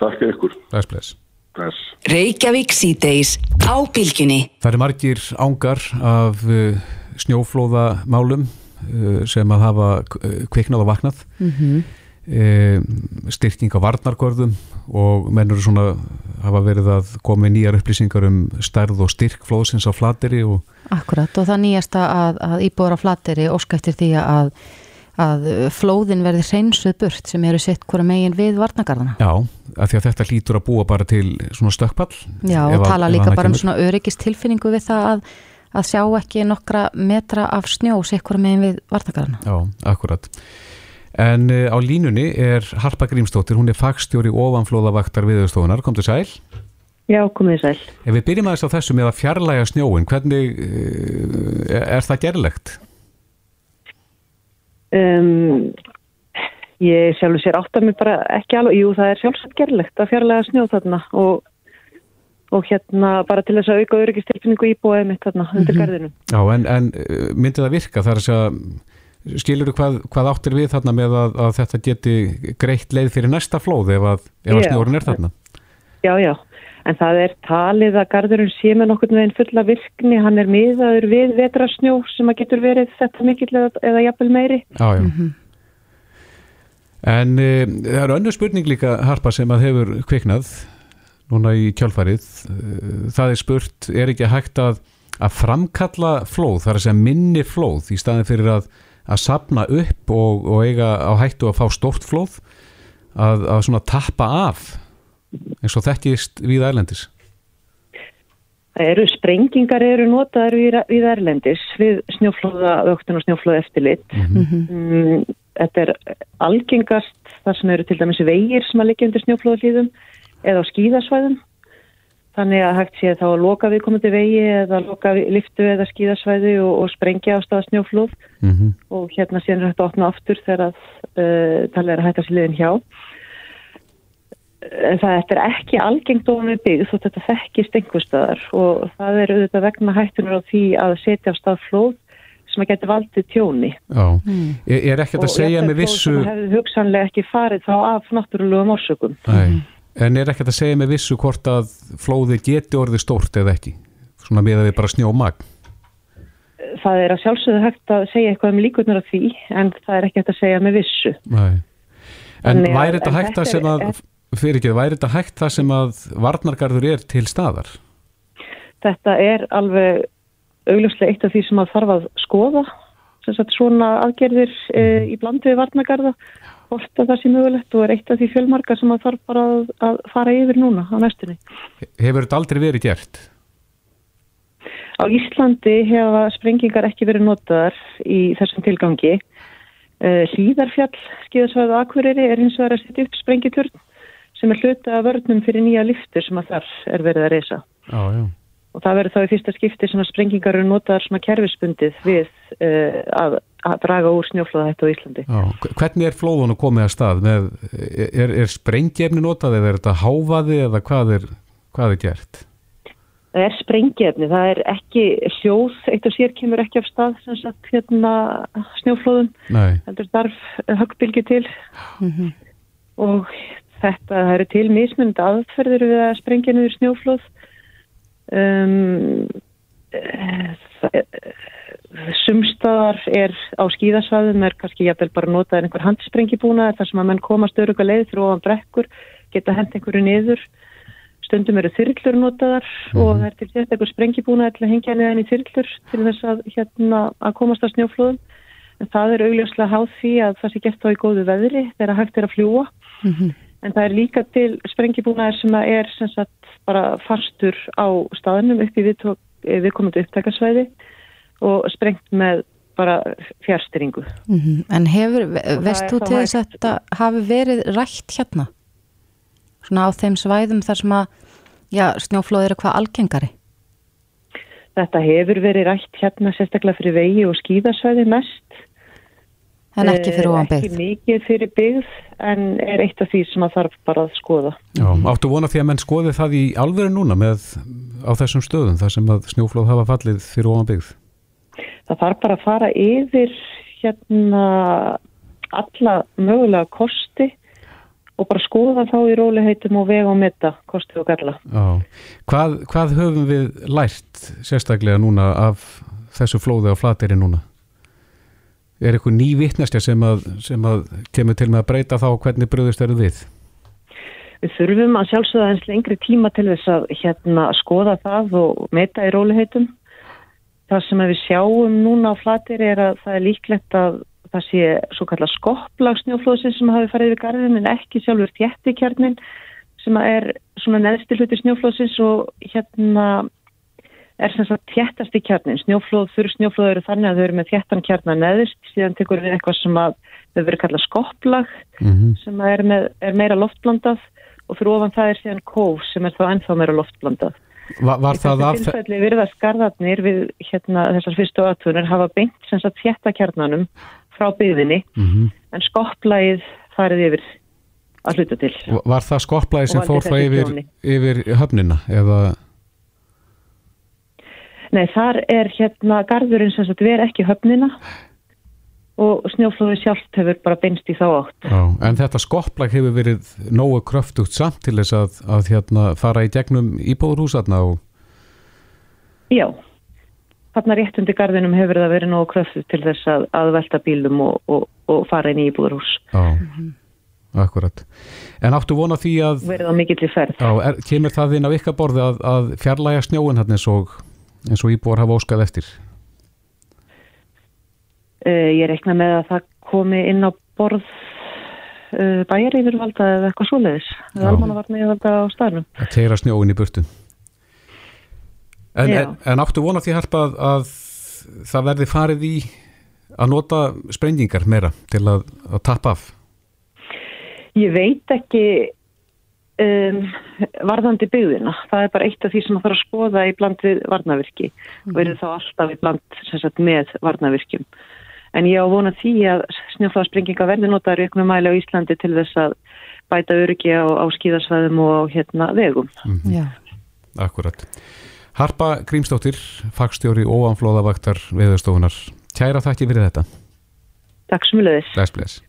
Þakka ykkur. Bless, bless. Bless. Reykjavík síðdeis á bylginni. Það er margir ángar af uh, snjóflóðamálum uh, sem að hafa uh, kviknað og vaknað. Mm -hmm. Styrking á varnarkvörðum og mennur svona hafa verið að koma í nýjar upplýsingar um stærð og styrk flóðsins á flateri. Og... Akkurat og það nýjasta að, að íbúður á flateri óska eftir því að að flóðin verði hreinsuð burt sem eru sett hvora megin við varnagarðana. Já, af því að þetta lítur að búa bara til svona stökkpall. Já, og tala að, líka bara um svona öryggist tilfinningu við það að, að sjá ekki nokkra metra af snjó sett hvora megin við varnagarðana. Já, akkurat. En uh, á línunni er Harpa Grímstóttir, hún er fagstjóri ofanflóðavaktar viðurstofunar, kom til sæl. Já, komið sæl. Ef við byrjum aðeins á þessu með að fjarlæga snjóin, hvernig uh, er það gerlegt? Um, ég sjálfur sér átt að mér bara ekki alveg, jú það er sjálfsagt gerlegt að fjarlæga snjóð þarna og, og hérna bara til þess að auka öryggistilfinningu íbúið mitt þarna undir garðinu. Já en, en myndi það virka þar að skilur þú hvað, hvað áttir við þarna með að, að þetta geti greitt leið fyrir næsta flóð ef að, að snjórin er þarna? Já, já. En það er talið að gardurinn sé með nokkur með einn fulla virkni, hann er miðaður við vetrasnjó sem að getur verið þetta mikill eða, eða jafnvel meiri. Já, já. Mm -hmm. En e, það er önnu spurning líka, Harpa, sem að hefur kviknað núna í kjálfarið. Það er spurt, er ekki hægt að, að framkalla flóð, þar að segja minni flóð í staðin fyrir að, að sapna upp og, og eiga á hættu að fá stort flóð, að, að svona tappa af eins og þekkist við Ærlendis? Það eru sprengingar eru notaður við, við Ærlendis við snjóflóða, öktun og snjóflóða eftirlit. Mm -hmm. Þetta er algengast þar sem eru til dæmis vegir sem að liggja undir snjóflóðalíðum eða á skíðasvæðum. Þannig að hægt sé þá að loka viðkomandi vegi eða loka liftu eða skíðasvæði og, og sprengja á staða snjóflóð mm -hmm. og hérna séðan hægt að opna aftur þegar að uh, talið er að hætta sér liðin hjá það er ekki algengt ofan við byggð þótt þetta þekkist einhverstaðar og það er auðvitað vegna hættunar á því að setja á stað flóð sem að geta valdið tjóni. Mm. Ég er ekkert að segja með vissu og það hefur hugsanlega ekki farið þá af náttúrulegum orsökum. Mm. En er ekkert að segja með vissu hvort að flóði geti orðið stórt eða ekki? Svona með að við bara snjó mag Það er að sjálfsögðu hægt að segja eitthvað um líkunar af því en það er ekkert að segja með vissu. Nei. En væri þetta hægt að sem að fyrir ekki, væri þetta hægt það sem að varnargarður er til staðar? Þetta er alveg augljóslega eitt af því sem að þarf að skoða sagt, svona aðgerðir e, í blandu við varnargarða hvort að það sé mögulegt og er eitt af því fjölmarka sem að þarf bara að, að fara yfir núna á næstunni. Hefur þetta aldrei verið gert? Á Íslandi hefa sprengingar ekki verið notaðar í þessum tilgangi. Hlýðarfjall, skíðasvæðu Akureyri er hins vegar að setja upp sprengiturn sem er hluta af vörnum fyrir nýja liftur sem að þar er verið að reysa. Já, já. Og það verður þá í fyrsta skipti sem að sprengingar eru notaðar svona kerfispundið við uh, að, að draga úr snjóflóðahættu á Íslandi. Já, hvernig er flóðun að komið að stað? Með, er, er sprengjefni notað eða er þetta háfaði eða hvað er, hvað er gert? Það er sprengjefni, það er ekki hljóð, eitt og sér kemur ekki af stað sem sagt hérna snjóflóðun, heldur þarf höggbylgi til mm -hmm. og þetta, það eru til mismund aðferður við að sprengja niður snjóflóð um, sumstaðar er á skíðasvæðum er kannski jæfnvel bara notað einhver handsprengjibúna þar sem að menn komast öruga leið ofan brekkur, geta hend einhverju niður stundum eru þyrllur notaðar mm. og það er til þess eitthvað sprengjibúna til að hengja niðan í þyrllur til þess að, hérna, að komast á snjóflóðum en það er augljóslega háð því að það sé gett á í góðu veðri þegar hægt er að fljúa mm -hmm. En það er líka til sprengibúnaðir sem er sem sagt, bara fastur á staðnum upp í viðkomandi upptækarsvæði og sprengt með bara fjárstyringu. Mm -hmm. En hefur, veist þú til þess að þetta hafi verið rætt hérna? Svona á þeim svæðum þar sem að, já, snjóflóð eru hvað algengari? Þetta hefur verið rætt hérna sérstaklega fyrir vegi og skíðasvæði mest. En ekki fyrir Eh, ofan Ekki byggð? mikið fyrir byggð en er eitt af því sem að þarf bara að skoða. Já, áttu vona því að menn skoði það í alvöru núna með á þessum stöðum þar sem að snjóflóð hafa fallið fyrir ofan byggð. Það þarf bara að fara yfir hérna alla mögulega kosti og bara skoða þá í róliheitum og vega og metta kosti og galla. Já. Hvað, hvað höfum við lært sérstaklega núna af þessu flóði á flateri núna? Er eitthvað ný vitnestja sem að, sem að kemur til með að breyta þá hvernig bröðust eru við? Við þurfum að sjálfsögða eins lengri tíma til þess að hérna skoða það og meta í róliheitum. Það sem við sjáum núna á flatir er að það er líklegt að það sé svo kallar skopplag snjóflóðsins sem hafi farið við garðin en ekki sjálfur þjættikjarnin sem að er svona neðsti hluti snjóflóðsins og hérna er sem sagt þjættasti kjarnin. Snjóflóð, þurr snjóflóð eru þannig að þau eru með þjættan kjarnar neðist, síðan tekur við eitthvað sem að þau verið kallað skopplag Mm sem að er, með, er meira loftblandað og fyrir ofan það er síðan kóf sem er þá ennþá meira loftblandað. Var, var Í það þessu af... tilfelli virðast garðarnir við hérna, þessar fyrstu aðtunir hafa beint sem sagt þjætta kjarnanum frá byggðinni Mm en skopplægið farið yfir að hluta til. Var það skopplæði sem fór það yfir, yfir höfnina? Eða, Nei, þar er hérna garðurinn sem sagt verið ekki höfnina og snjóflóði sjálft hefur bara beinst í þá átt. já, en þetta skopplæg hefur verið nógu kröftugt samt til þess að, að hérna, fara í gegnum íbúðurhúsarna og Já, þarna rétt undir garðinum hefur það verið nógu kröftu til þess að, að velta bílum og, og, og fara inn í íbúðarhús. Já, akkurat. En áttu vona því að, Verið á mikill í ferð. já, er, kemur það inn á ykkar borði að, að fjarlæga snjóin hann eins og, eins og íbúar hafa óskað eftir? Uh, ég reikna með að það komi inn á borð uh, bæjar yfirvalda eða eitthvað svoleiðis. Já. Eða almannavarna yfirvalda á staðnum. Að keira snjóin í burtu. En, en, en áttu vona því harpa að, að það verði farið í að nota sprengingar meira til að, að tappa af? Ég veit ekki um, varðandi byggðina. Það er bara eitt af því sem það þarf að skoða í bland við varnavirki og verið þá alltaf í bland sem sagt, með varnavirkjum. En ég á vona því að snjóflaðsprenginga verði notaður í einhvern mæli á Íslandi til þess að bæta öryggi á, á skíðasvæðum og á hérna vegum. Já. Akkurat. Harpa Grímsdóttir, fagstjóri óanflóðavaktar veðurstofunar. Kæra þakki fyrir þetta. Takk sem við leiðis. Bless, bless.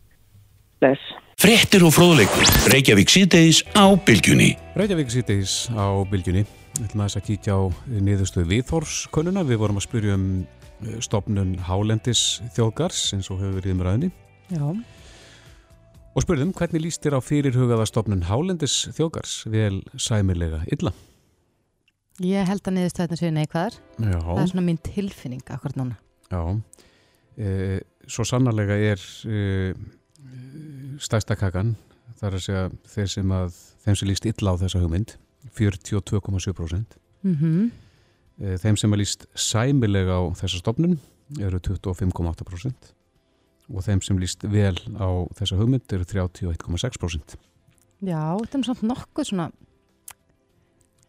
Bless. Fréttir og fróðleikur. Reykjavík síðdeis á bylgjunni. Reykjavík sýttis á bylgjunni. Við ætlum aðeins að kíkja á niðurstöðu viðþórskönnuna. Við vorum að spyrja um eh, stofnun Hálendis þjóðgars eins og hefur verið um ræðinni. Já. Og spurðum hvernig líst þér á fyrirhugaða stofnun Hálendis þjóðgars vel sæmilega illa? Ég held að niðurstöðin séu neikvæðar. Já. Það er svona mín tilfinning akkur núna. Já, e, svo sannarlega er e, stærsta kakan, það er að segja þeir sem að, þeim sem líst illa á þessa hugmynd, 42,7%. Mm E, þeim sem að líst sæmilega á þessa stofnun eru 25,8% og þeim sem líst vel á þessa hugmynd eru 31,6%. Já, þetta er samt nokkuð svona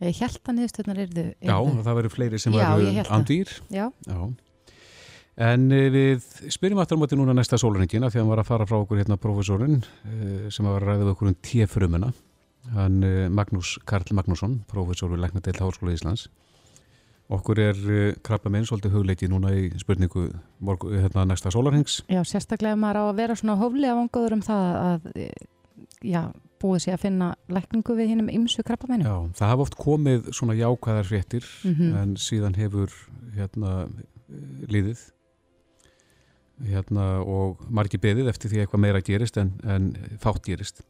ég held að niðurstöðnar eru Já, það verður fleiri sem Já, verður ég hélt það. andýr. Já, Já. En eh, við spyrjum aftur á móti núna næsta sólringina því að hann var að fara frá okkur hérna profesorinn eh, sem var að ræða við okkur um T-frumuna hann eh, Magnús Karl Magnússon profesor við Læknadeild Háskóla Íslands okkur er krabba minn svolítið hugleikið núna í spurningu morgu, hérna næsta sólarhengs já, sérstaklega maður á að vera svona hóflega vangaður um það að já, búið sér að finna lækningu við hinnum ymsu krabba meinu. Já, það hafa oft komið svona jákvæðar fréttir Mhm. en síðan hefur hérna liðið hérna og margir beðið eftir því að eitthvað meira gerist en, en fátt gerist.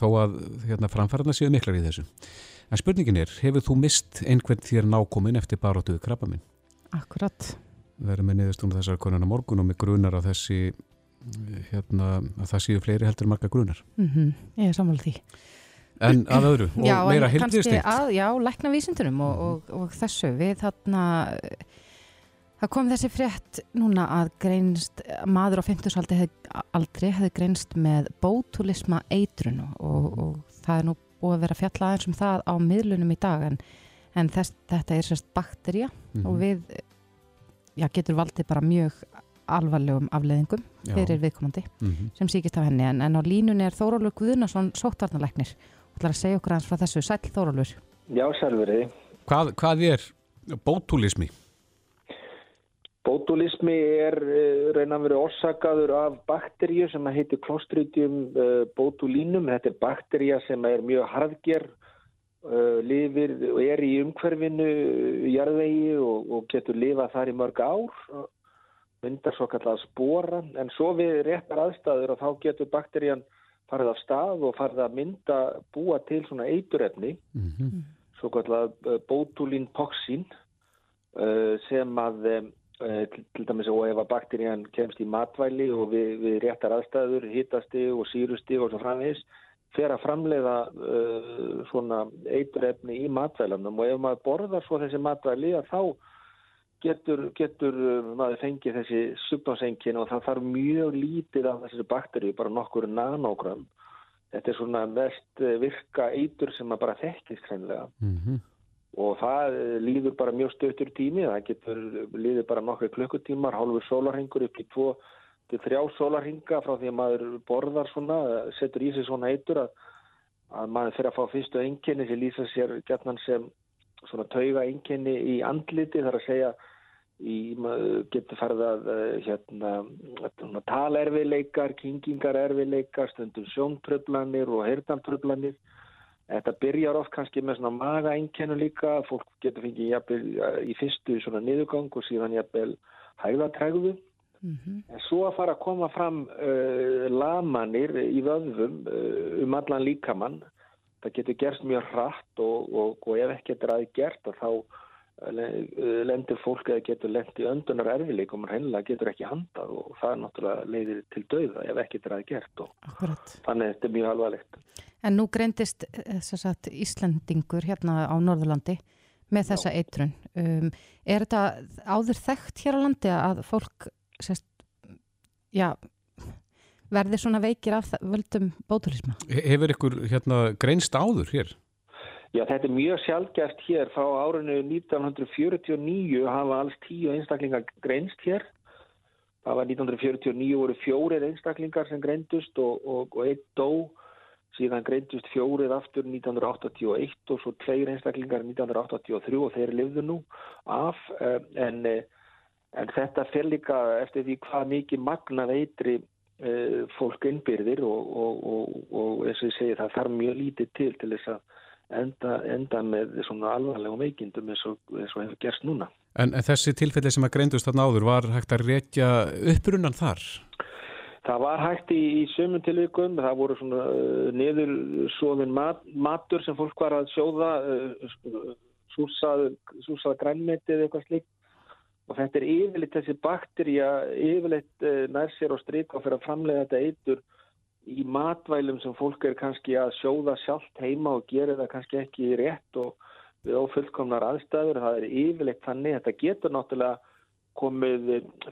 Þó að hérna framfærarna séu miklar í þessu. En spurningin er, hefur þú mist einhvern þér nákomin eftir baróttuðu krabba minn Akkurat. verður með niðurstunum þessar konunar morgun og með grunar að þessi hérna, að það séu fleiri heldur marga grunar. Mm Ég er sammála því. en að öðru og já, meira heilbriðstikt að, já, lækna vísindunum og, og, og þessu. Við þarna Það kom þessi frétt núna að greinst, maður á 50 aldri, aldri hefði greinst með bótulisma eitrun og, og það er nú búið að vera fjalla aðeins um það á miðlunum í dag en, en þess, þetta er sérst bakterja Mhm. og við já, getur valdið bara mjög alvarlegum afleðingum Já. fyrir viðkomandi Mhm. sem síkist af henni en, en á línunni er Þórólur Guðnason sóttvarnalegnir og ætlar að segja okkur aðeins frá þessu Sæll Þórólur Já, sælveri. Hvað, hvað er bótulismi? Bótulismi er raun að vera orsakaður af bakteríu sem heitir Clostridium uh, botulinum. Þetta er baktería sem er mjög harðger, uh, lifir og er í umhverfinu jarðvegi og, og getur lifað þar í mörg ár, myndar svo kallar spora. En svo við réttar aðstæður og þá getur bakterían farið af stað og farið að mynda búa til svona eiturefni Mm svo kallar bótulín toxín uh, sem að til, til dæmis og ef að bakterían kemst í matvæli og við, við réttar aðstæður, hitasti og sírusti og svo framvegis fer að framleiða uh, svona eiturefni í matvælanum og ef maður borðar svo þessi matvæli að þá getur, getur uh, maður fengið þessi sjúkdómsengin og það þarf mjög lítið af þessi bakteríu, bara nokkur nanógram. Þetta er svona mest eh, virka eitur sem maður bara þekkist hreinlega. -hmm. Og það eh, líður bara mjög stöttur tími, það getur líður bara nokkru klukkutímar, hálfur sólarhingur upp í tvo til þrjá sólarhinga frá því að maður borðar svona, setur í sig svona eitur að, að maður fyrir að fá fyrstu enginni sem lýsa sér gætnan sem svona tauga enginni í andliti þar að segja í, getur farið að eh, hérna, talerfileikar, kingingarerfileikar, stundum sjóntröflanir og heyrnamtröflanir. Þetta byrjar oft kannski með svona magaengjenu líka, fólk getur fengið jafnvel eh, í fyrstu svona niðurgang og síðan jafnvel hægðatrægðu. En svo að fara að koma fram uh, lamanir í vöðvum uh, um allan líkamann, það getur gerst mjög hratt og, og, og ef ekki þetta er aðeins gert þá lendir fólk eða getur lent í öndunar erfileikum og hennilega getur ekki handað og það er náttúrulega leiðir til dauða ef ekki þetta er aðeins gert og Akkurat. þannig að þetta er mjög alvarlegt. En nú greindist eh, sem sagt, Íslandingur hérna á Norðurlandi með þessa eitrun. Um, er þetta áður þekkt hér á landi að fólk sérst, já, verði svona veikir af völdum bótulisma? Hefur ykkur hérna greinst áður hér? Já, þetta er mjög sjálfgæft hér. Frá árinu 1949 hafa alls tíu einstaklingar greinst hér. Það var 1949 voru fjórir einstaklingar sem greindust og, og, og einn dó. Síðan greindust fjórir aftur 1981 og svo tveir einstaklingar 1983 og þeir lifðu nú af. eh, En, eh, en þetta fer líka eftir því hvað mikið magna veitri eh, fólk innbyrðir og, og eins og ég segi það þarf mjög lítið til til þess að enda, enda með svona alvarlegum veikindum eins og, eins og hefur gerst núna. En, en þessi tilfelli sem að greindust þarna áður var hægt að rekja upprunnan þar? Það var hægt í, í sömum tilvikum, það voru svona uh, niður svoðin mat, matur sem fólk var að sjóða, uh, súsað, súsað grænmetið eða eitthvað slíkt og þetta er yfirleitt þessi bakterja, yfirleitt uh, nær sér á strik og fyrir að framlega þetta eitur í matvælum sem fólk er kannski að sjóða sjálft heima og gera það kannski ekki rétt og við ófullkomnar aðstæður, það er yfirleitt þannig, þetta getur náttúrulega komið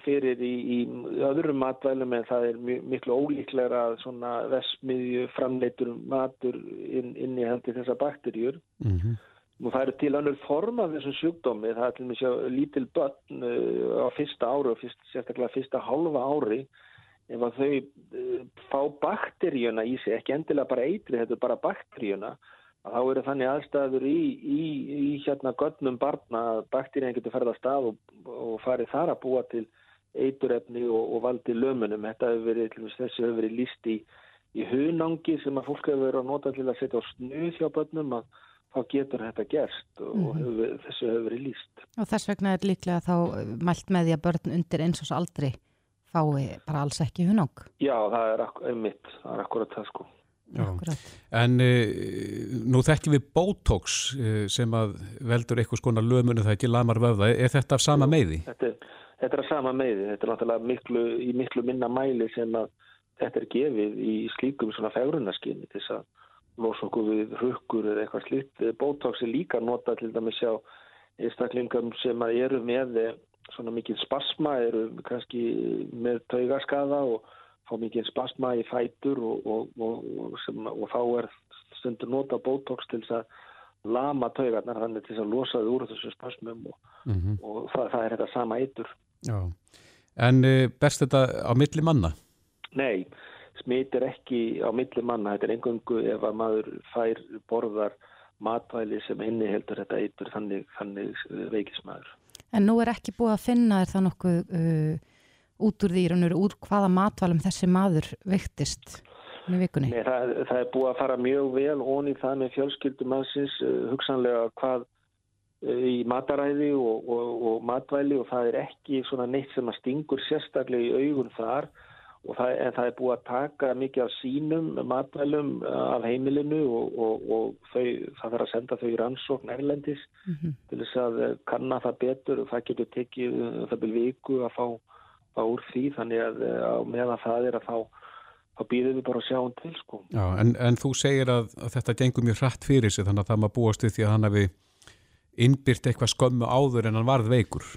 fyrir í, í öðrum matvælum en það er miklu ólíklega að svona vesmiðju framleitur matur inn, inn í hendi þessa bakterjur. Mm -hmm. Nú það eru til önnur form af þessum sjúkdómi, það er til og með lítil börn uh, á fyrsta ári og fyrst, sérstaklega fyrsta hálfa ári ef að þau uh, fá bakterjuna í sig, ekki endilega bara eitri, þetta er bara bakterjuna að þá eru þannig aðstæður í, í, í hérna gönnum barna að bakterían getur ferða stað og, og farið þar að búa til eiturefni og, og valdi lömunum. Þetta hefur verið, þessi hefur verið líst í, í hunangi sem að fólk hefur verið að nota til að setja á snuð hjá börnum að þá getur þetta gerst og mm hefur, þessu hefur verið líst. Og þess vegna er líklega þá mælt með því að börn undir eins og svo aldrei fái bara alls ekki hunang. Já, það er einmitt, það er akkurat það sko. Akkurat. En e, nú þekkjum við Botox e, sem að veldur eitthvað skona lömunu það ekki lamar vöfða. Er þetta af sama meiði? Þetta er, þetta er af sama meiði. Þetta er náttúrulega miklu, í miklu minna mæli sem að þetta er gefið í slíkum svona fegrunarskinni til þess að losa okkur við rukkur eða eitthvað slíkt. Botox er líka nota til dæmis á einstaklingum sem að eru með svona mikið spasma, eru kannski með taugaskaða og fá mikið spasma í fætur og, og, og, sem, og þá er stundur nota bótox til þess að lama taugarnar, þannig til þess að losa þau úr þessu spasmum mm -hmm. og það, það er þetta sama eitur. Já, en uh, berst þetta á milli manna? Nei, smit er ekki á milli manna, þetta er engungu ef að maður fær borðar matvæli sem inni heldur þetta eitur þannig, þannig veikismæður. En nú er ekki búið að finna þér það nokkuð uh, út úr því raunur, úr hvaða matvælum þessi maður veiktist með vikunni? Nei, það, það er búið að fara mjög vel ón í það með fjölskyldum aðsins, uh, hugsanlega hvað uh, í mataræði og, og, og matvæli og það er ekki svona neitt sem að stingur sérstaklega í augun þar það, en það er búið að taka mikið af sínum matvælum af heimilinu og, og þau, það þarf að senda þau í rannsókn erlendis mm -hmm. til þess að kanna það betur og það getur tekið það byrju viku að fá, fá úr því þannig að á meðan það er að fá þá býðum við bara að sjá hann til sko. Já, en, en þú segir að, að þetta gengur mjög hratt fyrir sig þannig að það maður búast við því að hann hefði innbyrt eitthvað skömmu áður en hann varð veikur.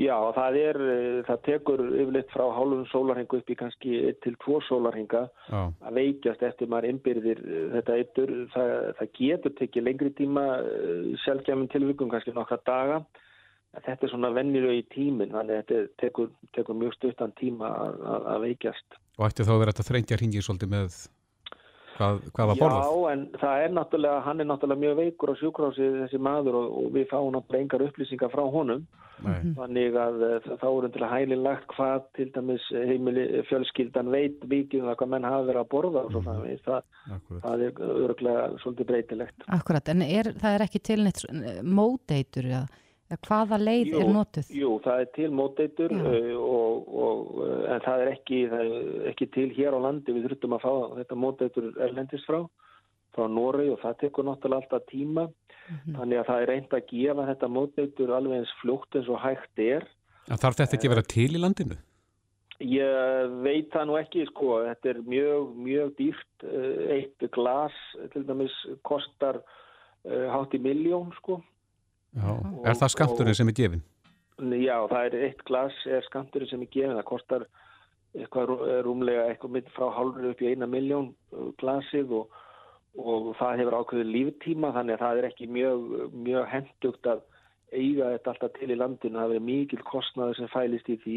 Já, það er, það tekur yfirleitt frá hálfum sólarhingu upp í kannski 1-2 sólarhinga að veikjast eftir maður innbyrðir þetta eittur. Það, það getur tekið lengri tíma sjálfgjafum tilvíkum, kannski nokkra daga. Þetta er svona vennilu í tímin, þannig að þetta tekur, tekur mjög stuttan tíma að, að, að veikjast. Og ætti þá að vera þetta þrengja hringið svolítið með hvað, hvað var borðað? Já, en það er náttúrulega, hann er náttúrulega mjög veikur á sjúkrásið þessi maður og, og við fáum náttúrulega engar upplýsingar frá honum. Nei. Þannig að þá erum til að hælilagt hvað til dæmis heimili fjölskyldan veit vikið um hvað menn hafa verið að borða og svo mm -hmm. það, það er öruglega svolítið breytilegt. Akkurat, en er, það er ekki til neitt móteitur eða? Hvaða leið jú, er notuð? Jú, það er til móteitur og, og, uh, en það er, ekki, það er ekki til hér á landi. Við þurftum að fá þetta móteitur erlendist frá, frá Nóri og það tekur náttúrulega alltaf tíma. Mm -hmm. Þannig að það er reynd að gefa þetta móteitur alveg eins fljótt eins og hægt er. En þarf þetta ekki að vera til í landinu? Ég veit það nú ekki, sko. Þetta er mjög, mjög dýrt. Uh, eitt glas til dæmis kostar hátt í miljón, sko. Já, er það skamturinn sem er gefin? Já, það er eitt glas er skamturinn sem er gefin, það kostar eitthvað rúmlega eitthvað mitt frá hálfur upp í eina miljón glasið og, og það hefur ákveðið líftíma þannig að það er ekki mjög, mjög hendugt að eiga þetta alltaf til í landinu, það verður mikil kostnaður sem fælist í því.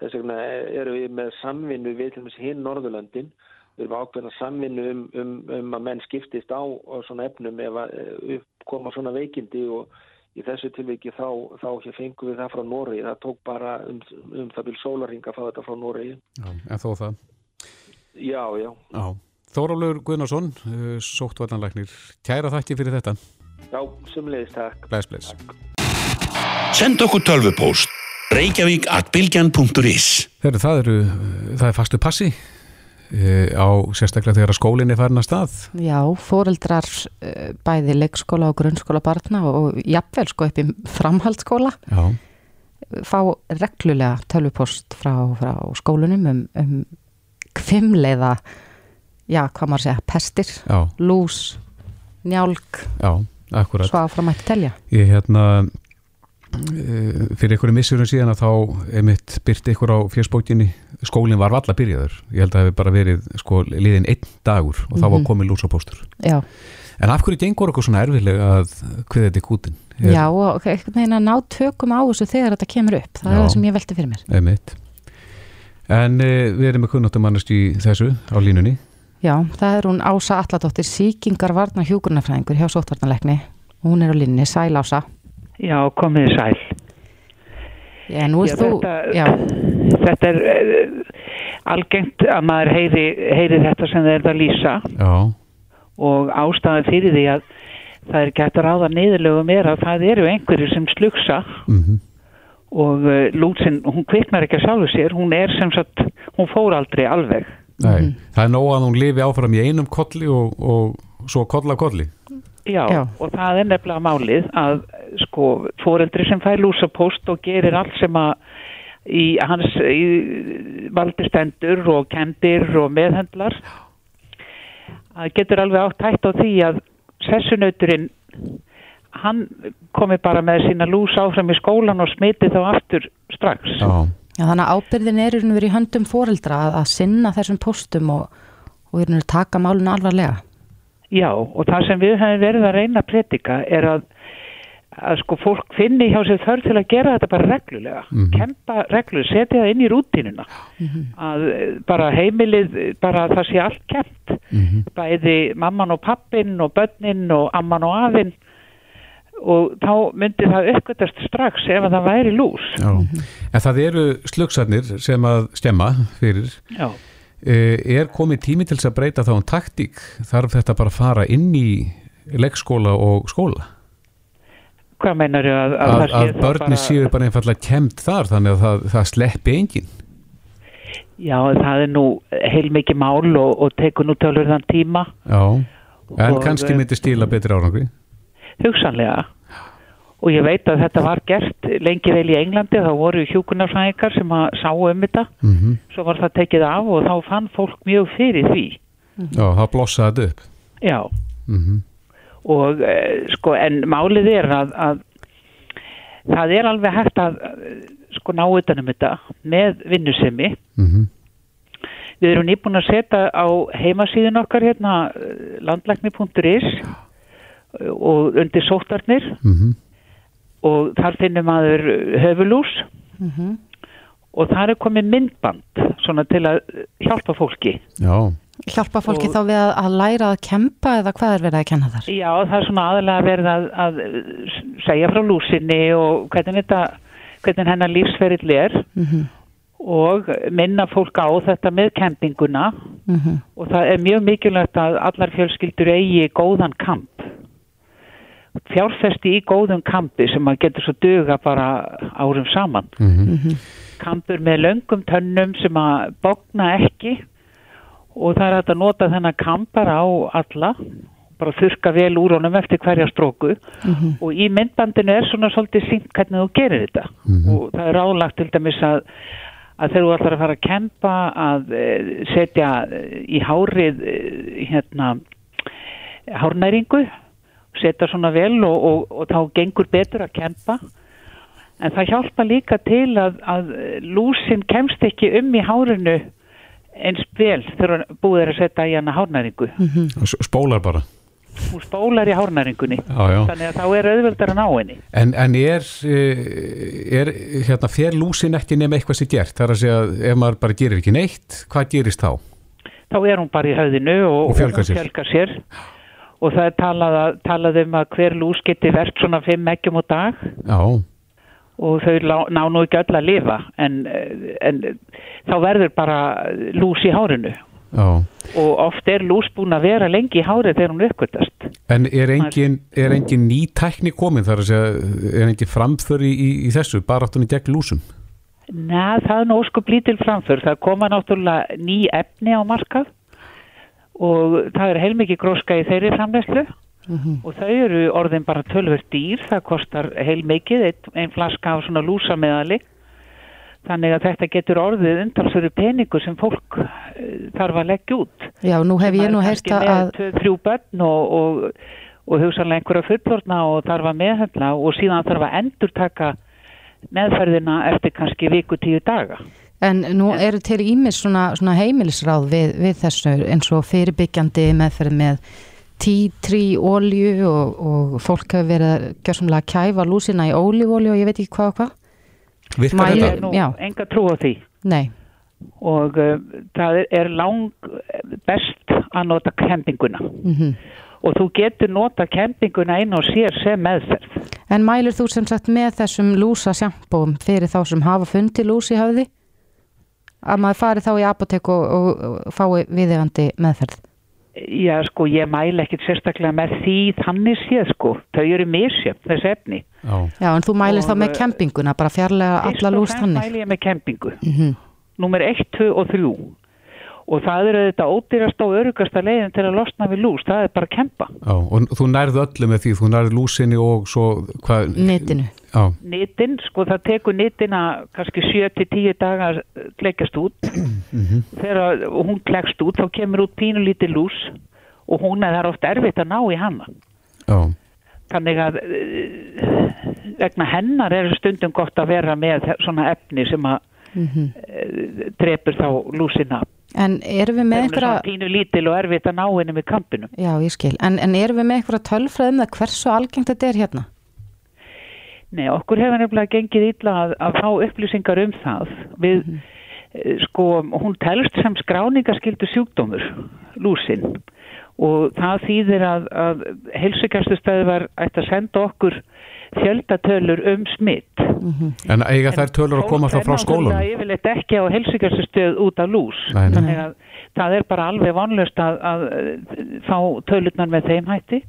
Þess vegna eru við með samvinnu við til og með hinn Norðurlöndin. Við erum ákveðna samvinnu um, um, um að menn skiptist á svona efnum ef að uppkoma svona veikindi og í þessu tilviki þá, þá fengum við það frá Nóri það tók bara um, um það byrj sólaring að fá þetta frá Nóri En þó það? Já, já, já. Þórólur Guðnarsson uh, sóttvarnanlæknir, kæra þakki fyrir þetta. Já, sumleðist takk. Bless, bless. Send okkur tölvupóst. Reykjavík at bilgjan.is Það eru, það er fastu passi á sérstaklega þegar skólinn er farin að stað Já, fóreldrar bæði leikskóla og grunnskóla barna og jafnvel sko upp í framhaldsskóla Já. fá reglulega tölvupost frá, frá skólunum um, um kvimleiða já, hvað maður segja, pestir já. lús, njálk Já, akkurat Svo áfram að telja Ég hérna fyrir einhverju missurum síðan að þá emitt byrti ykkur á fjörsbókinni skólinn var valla byrjaður. Ég held að það hefði bara verið sko liðin einn dagur og þá var Mhm. komið lúsapóstur Já, en af hverju gengur okkur svona erfiðlega að hviða þetta í kútin já og einhvern veginn að ná tökum á þessu þegar þetta kemur upp. Það Já. er það sem ég velti fyrir mér. Emitt en e, við erum með kunnáttumannast í þessu á línunni. Já, það er hún Ása Alladóttir síkingar varna hjúgrunafræðingur hjá sóttvarnalekni hún er á línni, Sæl Ása Já, komið sæl. Já, nú Já, er þú þetta, Já, þetta er uh, algengt að maður heyri, heyri þetta sem þeir það lýsa. Já, og ástæðan fyrir því að það er hægt að ráða niðurlögum er að það eru einhverju sem slugsa. Mm og uh, lútsin, hún kviknar ekki að sjálfu sér, hún er sem sagt, hún fór aldrei alveg. nei, það er nóg að hún lifi áfram í einum kolli og, og svo koll af kolli. Já, Já. og það er nefnilega málið að sko foreldri sem fær lúsapost og gerir allt sem að í hans í valdi stendur og kendir og meðhendlar að getur alveg átt hætt á því að sessunauturinn hann komi bara með sína lús áfram í skólan og smiti þá aftur strax. Já. Já, þannig að ábyrðin er í raun og veru í höndum fóreldra að, að sinna þessum postum og, og taka málun alvarlega. Já, og það sem við hefum verið að reyna að predika er að, að sko fólk finni hjá sér þörf til að gera þetta bara reglulega, kempa reglulega, setja það inn í rútínuna, að eh, bara heimilið, bara það sé allt kempt, bæði mamman og pappin og börnin og amman og afinn og þá myndi það uppgötast strax ef að það væri lús. Já. En það eru slugsarnir sem að stemma fyrir. Já. Eh, Er komið tími til þess að breyta þá um taktík? Þarf þetta bara að fara inn í leikskóla og skóla? Hvað meinar ég að, að, Að, að börni séu bara einfallega kemt þar þannig að það, það sleppi enginn. Já, það er nú heilmikið mál og, og tekur nú tölurðan tíma, Já. En Og, kannski myndi stíla betri árangri. hugsanlega. Og ég veit að þetta var gert lengi vel í Englandi, þá voru hjúkunarfræðingar sem að sá um þetta, Mm svo var það tekið af og þá fann fólk mjög fyrir því. Já, það blossaði upp. Já, Mm og eh, sko, en málið er að, að það er alveg hægt að eh, sko ná utanum þetta með vinnusemi. -hmm. Við erum nýbúin að setja á heimasíðun okkar hérna landlækni.is og undir sóttarnir Mm og þar finnum maður höfulús og þar er komið myndband svona til að hjálpa fólki. Já. Hjálpa fólki Og- þá við að, að læra að kempa eða hvað er verið að kenna þar? Já, það er svona aðalega verið að, að segja frá lúsinni og hvernig þetta, hvernig hennar lífsferill er Mm og minna fólk á þetta með kempinguna. -hmm. og það er mjög mikilvægt að allar fjölskyldur eigi góðan kamp. Fjárfesti í góðum kampi sem að getur svo duga bara árum saman. Mm kampur með löngum tönnum sem að bókna ekki og það er hægt að nota þennan kamp bara á alla bara þurka vel úr honum eftir hverja stróku og í myndbandinu er svona svolítið sínt hvernig þú gerir þetta. Og það er álagt til dæmis að að þegar þú ætlar að fara að kempa að e, setja eh, í hárið e, hérna hárnæringu setja svona vel og, og, og þá gengur betur að kempa. En það hjálpa líka til að, að lúsin kemst ekki um í hárinu eins vel þegar búið er að setja í hana hárnæringu Spólar bara. hún spólar í hárnæringunni Já, já. þannig að þá er auðveldar að ná henni En, en er, eh, er hérna, fer lúsin ekki nema eitthvað sér gert? Það er að segja, ef maður bara gerir ekki neitt, hvað gerist þá? þá er hún bara í höfðinu og, Og fjölgar sér. sér. og það er talað, að- talað um að hver lús geti verkt svona fimm eggjum á dag Já, og þau ná nú ekki öll að lifa en, en þá verður bara lús í hárinu já. og oft er lús búin að vera lengi í hárið þegar hún uppgötast En er engin, er engin ný tækni komin þar að segja, er engin framför í, í, þessu, baráttunni gegn lúsum? Nei, það er nú óskup lítil framför. Það koma náttúrulega ný efni á markað og það er heilmikið gróska í þeirri framleyslu og þau eru orðin bara tölvöld dýr. Það kostar heilmikið, ein, ein flaska af svona lúsameðali. Þannig að þetta getur orðið undansveru peningu sem fólk eh, þarf að leggja út. Já, nú hef ég nú heyrt að, þrjú börn og, og, og hugsanlega einhverja fullorna og þarf að meðhendla og síðan þarf að endur taka meðferðina eftir kannski viku tíu daga. en nú eru til ímis svona, svona heimilisráð við, við þessu eins og fyrirbyggjandi meðferð með tí, trí, ólju og, og fólk hefur verið að gjössamlega að kæfa lúsina í ólífólju og ég veit ekki hvað og hvað. Virkar Mæli- þetta? Já. enga trú á því Nei, og uh, það er- lang best að nota kempinguna mm og þú getur nota kempinguna einn og sér sem meðferð. En mælur þú sem sagt með þessum lúsa sjampóm fyrir þá sem hafa fundið lús í höfði? Að maður fari þá í apotek og, og, og fái viðegandi meðferð? Já, sko, ég mæla ekkit sérstaklega með því þannig séð, sko. Þau eru misjöfn, þessi efni. Já. Já, en þú mælir þá með eh, kempinguna, bara fjarlæga Fyrst alla og lús fremst þannig. mæli ég með kempingu. Mm Númer 1, 2 og 3. Og það eru þetta ódýrasta og örugasta leiðin til að losna við lús. Það er bara að kempa. Já, og þú nærðu öllu með því, þú nærðu lúsinni og svo hvað? Netinu. Já, Nitin, sko, það tekur nitina kannski 7-10 dagar kleikast út. Þegar hún klekst út, þá kemur út pínulítið lús og hún er það er oft erfitt að ná í hana. já, þannig að uh, vegna hennar er stundum gott að vera með svona efni sem að mm -hmm. uh, drepur þá lúsina En erum við með einhverja... Pínu lítil og erfitt að ná henni með kampinu. Já, ég skil. En, en erum við með einhverja tölfræðum að hversu algengt þetta er hérna? Nei, okkur hefur nefnilega gengið ítla að, að fá upplýsingar um það. Við, mm -hmm. sko, hún telst sem skráningaskildu sjúkdómur, lúsin. Og það þýðir að, að helsugjastuðstöðu var ætti að senda okkur fjöldatölur um smitt. Mm -hmm. En eiga þær tölur að koma þá frá skólunum? Það er yfirleitt ekki á helsugjastuðstöð út af lús. Nei, nei. Þannig að það er bara alveg vonlust að, að fá tölurnar með þeim hætti.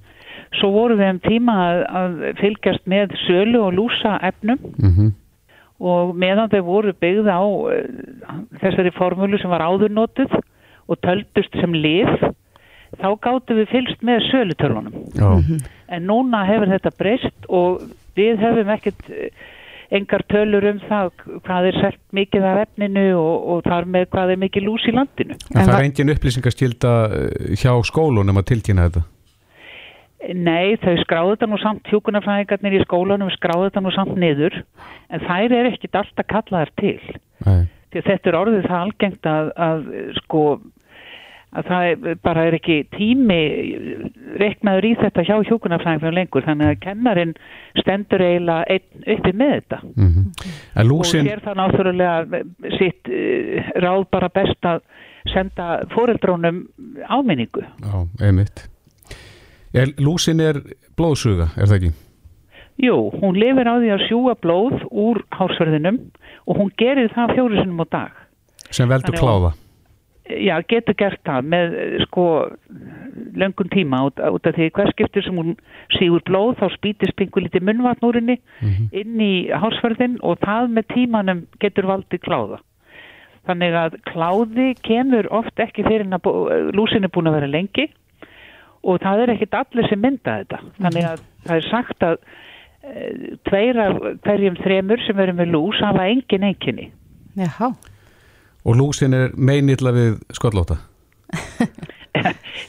Svo voru við um tíma að, að fylgjast með sölu og lúsa efnum mm -hmm. og meðan þau voru byggð á uh, þessari formúlu sem var áðurnotuð og töldust sem lif þá gáttu við fylgst með sölutölunum. -hmm. En núna hefur þetta breyst og við hefum ekkert eh, engar tölur um það hvað er selt mikið af efninu og, og þar með hvað er mikið lús í landinu. En það er engin upplýsingarskilda eh, hjá skólunum að tilkynna þetta? Nei, þau skráðu þetta nú samt hjókunarfræðingarnir í skólanum skráðu þetta nú samt niður en þær er ekkit alltaf kallaðar til Nei. því þetta er orðið það algengt að, að sko að það bara er ekki tími reknaður í þetta hjá hjókunarfræðingarnir lengur þannig að kennarin stendur eiginlega uppi með þetta mm -hmm. lúsin... og sér það náttúrulega sitt uh, ráð bara best að senda fóreldrónum áminningu Já, einmitt Er, lúsin er blóðsuga, er það ekki? Jú, hún lifir á því að sjúa blóð úr hásverðinum og hún gerir það fjórusunum á dag. Sem veldur kláða? Já, getur gert það með sko löngun tíma út, út af því hver skiptir sem hún sígur blóð þá spýtist pingu lítið munvatnúrinni mm -hmm. inn í hásverðin og það með tímanum getur valdið kláða. Þannig að kláði kemur oft ekki fyrir að lúsin er búin að vera lengi og það er ekkit allir sem mynda þetta þannig að það er sagt að e, tveir af hverjum þremur sem verður með lús hafa engin eiginni Jáhá Og lúsin er meinilla við sköllóta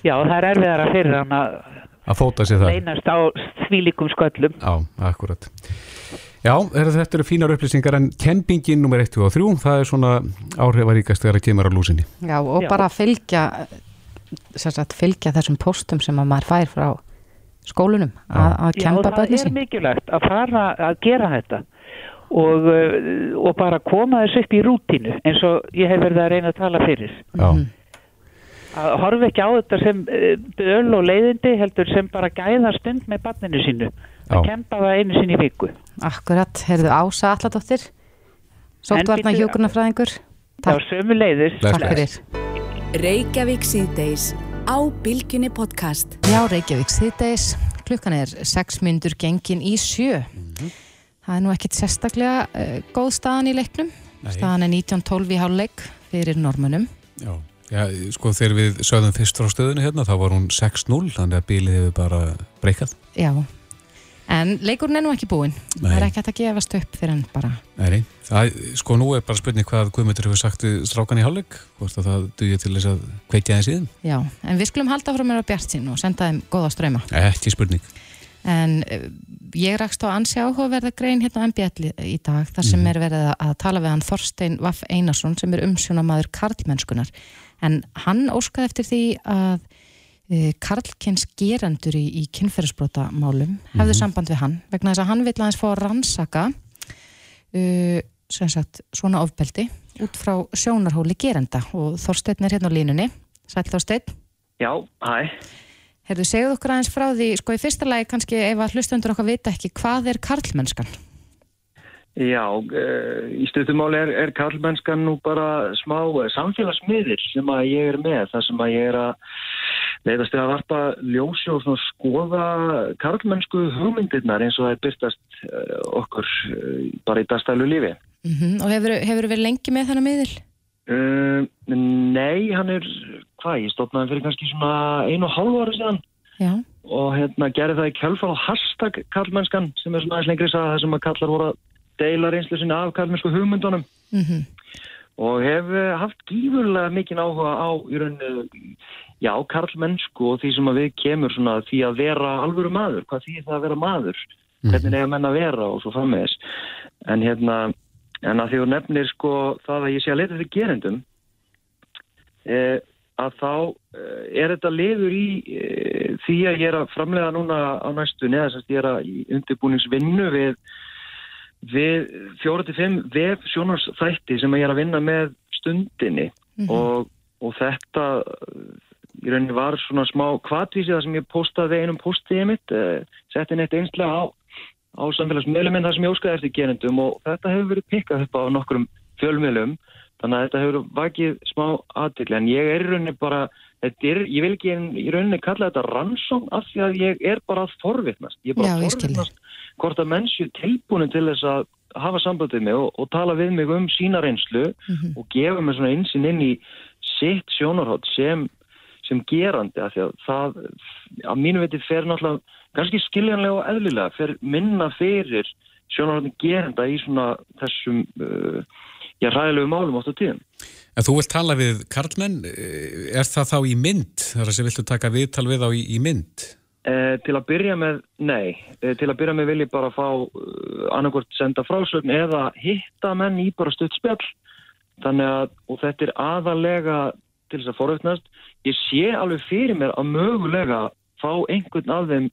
Já, það er erfiðar að fyrir hann að að fóta sér það einast á þvílikum sköllum. Já, akkurat. Já, þetta eru fínar upplýsingar en kempingin nummer 1 og 3, það er svona áhrifaríkast þegar það kemur á lúsinni. Já, og Já. bara fylgja sagt, fylgja þessum postum sem að maður fær frá skólunum að kempa bæði sín. Já, það er mikilvægt að fara að gera þetta og, uh, og bara koma þess upp í rútinu eins og ég hef verið að reyna að tala fyrir. Já. Mhm. Að horfa ekki á þetta sem uh, öll og leiðindi heldur sem bara gæða stund með barninu sínu. Að kempa það einu sín í viku. Akkurat, heyrðu Ása Alladóttir, sóttvarnar hjókunarfræðingur. Já, sömu leiðis. Takk fyrir. Reykjavík síðdeis á Bilginni podcast. Já, Reykjavík síðdeis. Klukkan er 6 myndur gengin í sjö. Mm -hmm. Það er nú ekkit sérstaklega uh, góð staðan í leiknum. Nei. Staðan er 1912 í háluleik fyrir normunum. Já, Já sko þegar við sögðum fyrst frá stöðinu hérna þá var hún 6-0 þannig að bílið hefur bara breykað. Já, En leikurinn er nú ekki búinn. Það er ekki hægt að gefast upp fyrir hann bara. Nei, það, sko nú er bara spurning hvað Guðmundur hefur sagt strákan í hálfleik, hvort að það dugir til þess að kveitja það síðan. Já, en við skulum halda frá mér á bjart sín og senda þeim goða ströyma. Ekki spurning. En uh, ég rakst á ansi áhugaverða grein hérna á MBL í dag, þar sem mm. er verið að tala við hann Þorstein Vaff Einarsson sem er umsjónamaður karlmennskunar. En hann óskaði eftir því að Eh, Karlkins gerendur í, í kynferðsbrota málum hefðu mm -hmm. samband við hann vegna þess að hann vil aðeins fá að rannsaka uh, sagt, svona ofbeldi út frá sjónarhóli gerenda og Þorstein er hérna á línunni Sæl Þorstein Já, hæ Herðu, segjuð okkur aðeins frá því sko í fyrsta lagi kannski ef að hlustundur okkar vita ekki hvað er karlmennskan? Já, uh, í stöðumáli er, er karlmennskan nú bara smá samfélagsmiðir sem að ég er með þar sem að ég er að leiðast við að varpa ljósi og skoða karlmennsku hugmyndirnar eins og það er byrtast uh, okkur bara í dagstælu lífi. Mm -hmm. Og hefur þú verið lengi með þennan miðil? Uh, nei, hann er, hvað, ég stopnaði fyrir kannski svona einu og hálfu ára síðan Já. og hérna gerði það í kjálfar á hashtag karlmennskan sem er svona aðeins lengri það sem að kallar voru að deila reynslu sinna af karlmennsku hugmyndunum. Mm -hmm. og hef eh, haft gífurlega mikinn áhuga á í rauninu, já, karlmennsku og því sem að við kemur svona því að vera alvöru maður, hvað því það að vera maður, hvernig eiga menn að vera og svo frammeðis. En hérna, en að því þú nefnir sko það að ég sé að leta fyrir gerendum, eh, að þá eh, er þetta liður í eh, því að ég er að framlega núna á næstunni, þess að ég er að undirbúningsvinnu við við fjóra til fimm vef sjónarsþætti sem ég er að vinna með stundinni Mhm. og, og þetta í rauninni var svona smá kvatvísi það sem ég postaði einum postiði mitt uh, setti neitt einslega á, á samfélagsmiðlum en það sem ég óskaði eftir gerendum og þetta hefur verið pikkað upp á nokkrum fjölmiðlum þannig að þetta hefur vakið smá aðtikli en ég er í rauninni bara er, ég vil ekki í rauninni kalla þetta rannsóng af því að ég er bara að forvitnast. Ég er bara að forvitnast hvort að menn séu tilbúinu til þess að hafa sambandið mig og, og tala við mig um sína reynslu Mhm. og gefa mig svona einsinn inn í sitt sjónarhótt sem, sem gerandi af því að það að mínu veit fer náttúrulega kannski skiljanlega og eðlilega fer minna fyrir sjónarhóttin geranda í svona þessum uh, já, ræðilegu málum oft á tíðum. En þú vilt tala við karlmenn, eh, er það þá í mynd? Þar að sem viltu taka viðtal við á í, í mynd? Eh, til að byrja með, nei, eh, til að byrja með vil ég bara fá uh, annarkvort senda frásögn eða hitta menn í bara stutt spjall. Þannig að, og þetta er aðalega til þess að forveitnast, ég sé alveg fyrir mér að mögulega fá einhvern af þeim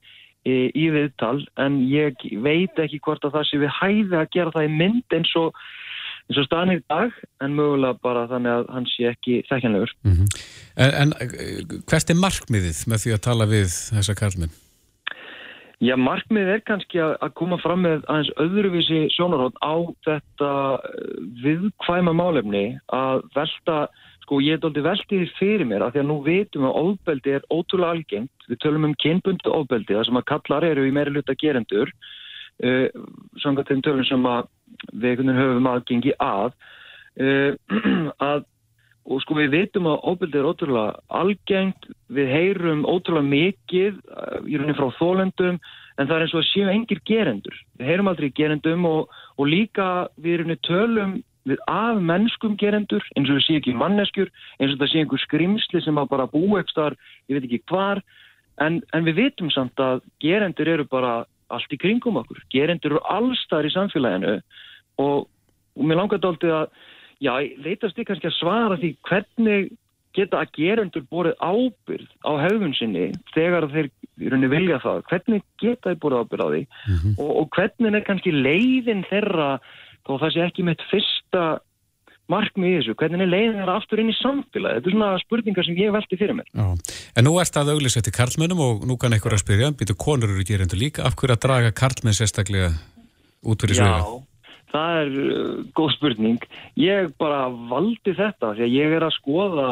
í, viðtal en ég veit ekki hvort að það sé við hæði að gera það í mynd eins og, eins og í dag en mögulega bara þannig að hann sé ekki þekkjanlegur. En, en eh, hvert er markmiðið með því að tala við þessa karlmenn? Já, markmið er kannski að að koma fram með aðeins öðruvísi sjónarhótt á þetta eh, viðkvæma málefni að velta, sko ég er doldið veltið því fyrir mér að því að nú vitum að ofbeldi er ótrúlega algengt, við tölum um kynbundu ofbeldi, það sem að kallar eru í meiri luta gerendur, uh, samkvæmt þeim tölum sem að veginn höfum aðgengi að, uh, að og sko við vitum að óbyrdi er ótrúlega algengt, við heyrum ótrúlega mikið uh, í rauninni frá þólendum en það er eins og að séu engir gerendur. Við heyrum aldrei gerendur og, og líka við rauninni tölum við af mennskum gerendur eins og við séu ekki manneskjur, eins og það séu einhver skrimsli sem að bara upp þar, ég veit ekki hvar, en, en við vitum samt að gerendur eru bara allt í kringum okkur. Gerendur eru allstar í samfélaginu og, og mér langar dálítið að Já, leitast ég kannski að svara því hvernig geta að gerendur borið ábyrð á höfun sinni þegar þeir í rauninni vilja það. Hvernig geta þeir borið ábyrð á því og, og hvernig er kannski leiðin þeirra þó það sé ekki með fyrsta markmið í þessu, hvernig er leiðin þeirra aftur inn í samfélagi. Þetta er svona spurningar sem ég velti fyrir mér. Já. En nú ert það auglýs eftir karlmennum og nú kann einhver að spyrja, býtu konur eru gerendur líka, af hverju að draga karlmenn sérstaklega út fyrir svega? Já, það er uh, góð spurning. Ég bara valdi þetta því að ég er að skoða,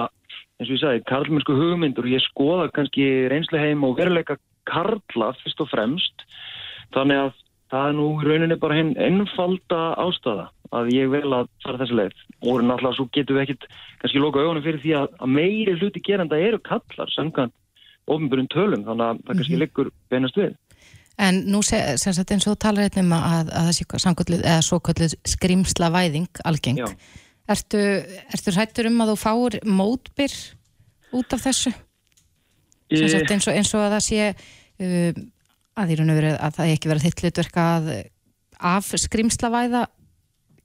eins og ég sagði, karlmennsku hugmyndur og ég skoða kannski reynsleheim og veruleika karla fyrst og fremst. Þannig að það er nú í rauninni bara hinn ennfalda ástæða að ég vel að fara þessi leið. Og náttúrulega svo getum við ekkit kannski loka augunum fyrir því að, að meiri hluti gerenda eru kallar samkvæmt ofinbjörn tölum þannig að það kannski liggur beinast við. En nú se, sem sagt eins og þú talar hérna um að, að það sé samkvöldið eða svo kvöldið skrimsla væðing algeng. Já. Ertu, ertu hættur um að þú fáur mótbyr út af þessu? Sem Ég- eins og, eins og að það sé uh, að, veru að það ekki vera þitt hlutverk að af skrimsla væða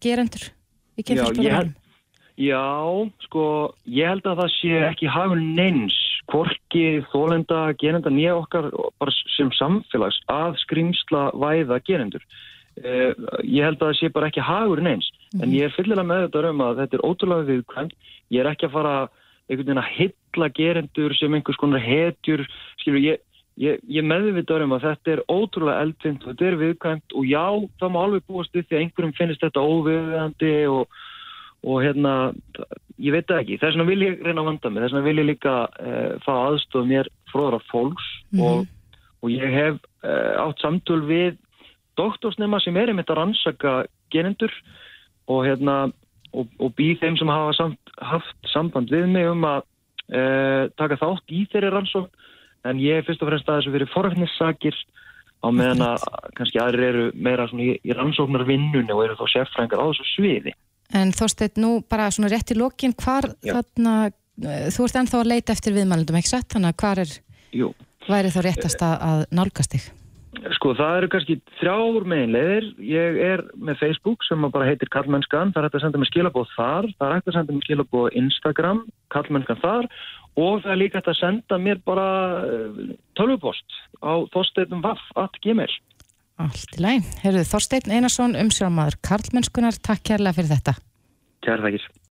gerendur í Já, kynfyrsbjörnum? held, já, sko, ég held að það sé ekki hafur neins, hvorki þólenda, gerenda, nýja okkar bara sem samfélags að skrimsla væða gerendur. Eh, ég held að það sé bara ekki hagur neins, en ég er fyllilega með þetta um að þetta er ótrúlega viðkvæmt. Ég er ekki að fara einhvern veginn að hylla gerendur sem einhvers konar hetjur, skilur, ég, ég, ég meðvitað um að þetta er ótrúlega eldfind og þetta er viðkvæmt og já, það má alveg búast við því að einhverjum finnst þetta óviðandi og, og hérna, ég veit það ekki, þess vegna vil ég reyna að vanda mig, þess vegna vil ég líka uh, fá aðstof mér fróðra fólks og, og ég hef uh, átt samtöl við doktorsnema sem er einmitt að rannsaka gerendur og hérna og, og býð þeim sem hafa samt, haft samband við mig um að uh, taka þátt í þeirri rannsókn en ég er fyrst og fremst að þessu verið forfnissakir á meðan að kannski aðrir eru meira svona í, í rannsóknarvinnunni og eru þá sérfrængar á þessu sviði. En Þorsteinn, nú bara svona rétt í lokin, hvar Já. þarna, eh, þú ert ennþá að leita eftir viðmælundum, ekki satt? Þannig að hvar er, Jú, væri þá réttast að, að nálgast þig? sko það eru kannski þrjár meginleiðir. Ég er með Facebook sem bara heitir Kallmennskan. Það er hægt að senda mér skilabóð þar. Það er hægt að senda mér skilabóð Instagram, Kallmennskan þar. Og það er líka að senda mér bara eh, tölvupost á þorsteinnvaff.gmail. Allt í læg. Herruðu, Þorsteinn Einarsson, umsjóðamaður Karlmennskunar, takk kærlega fyrir þetta. Kæra þakkir.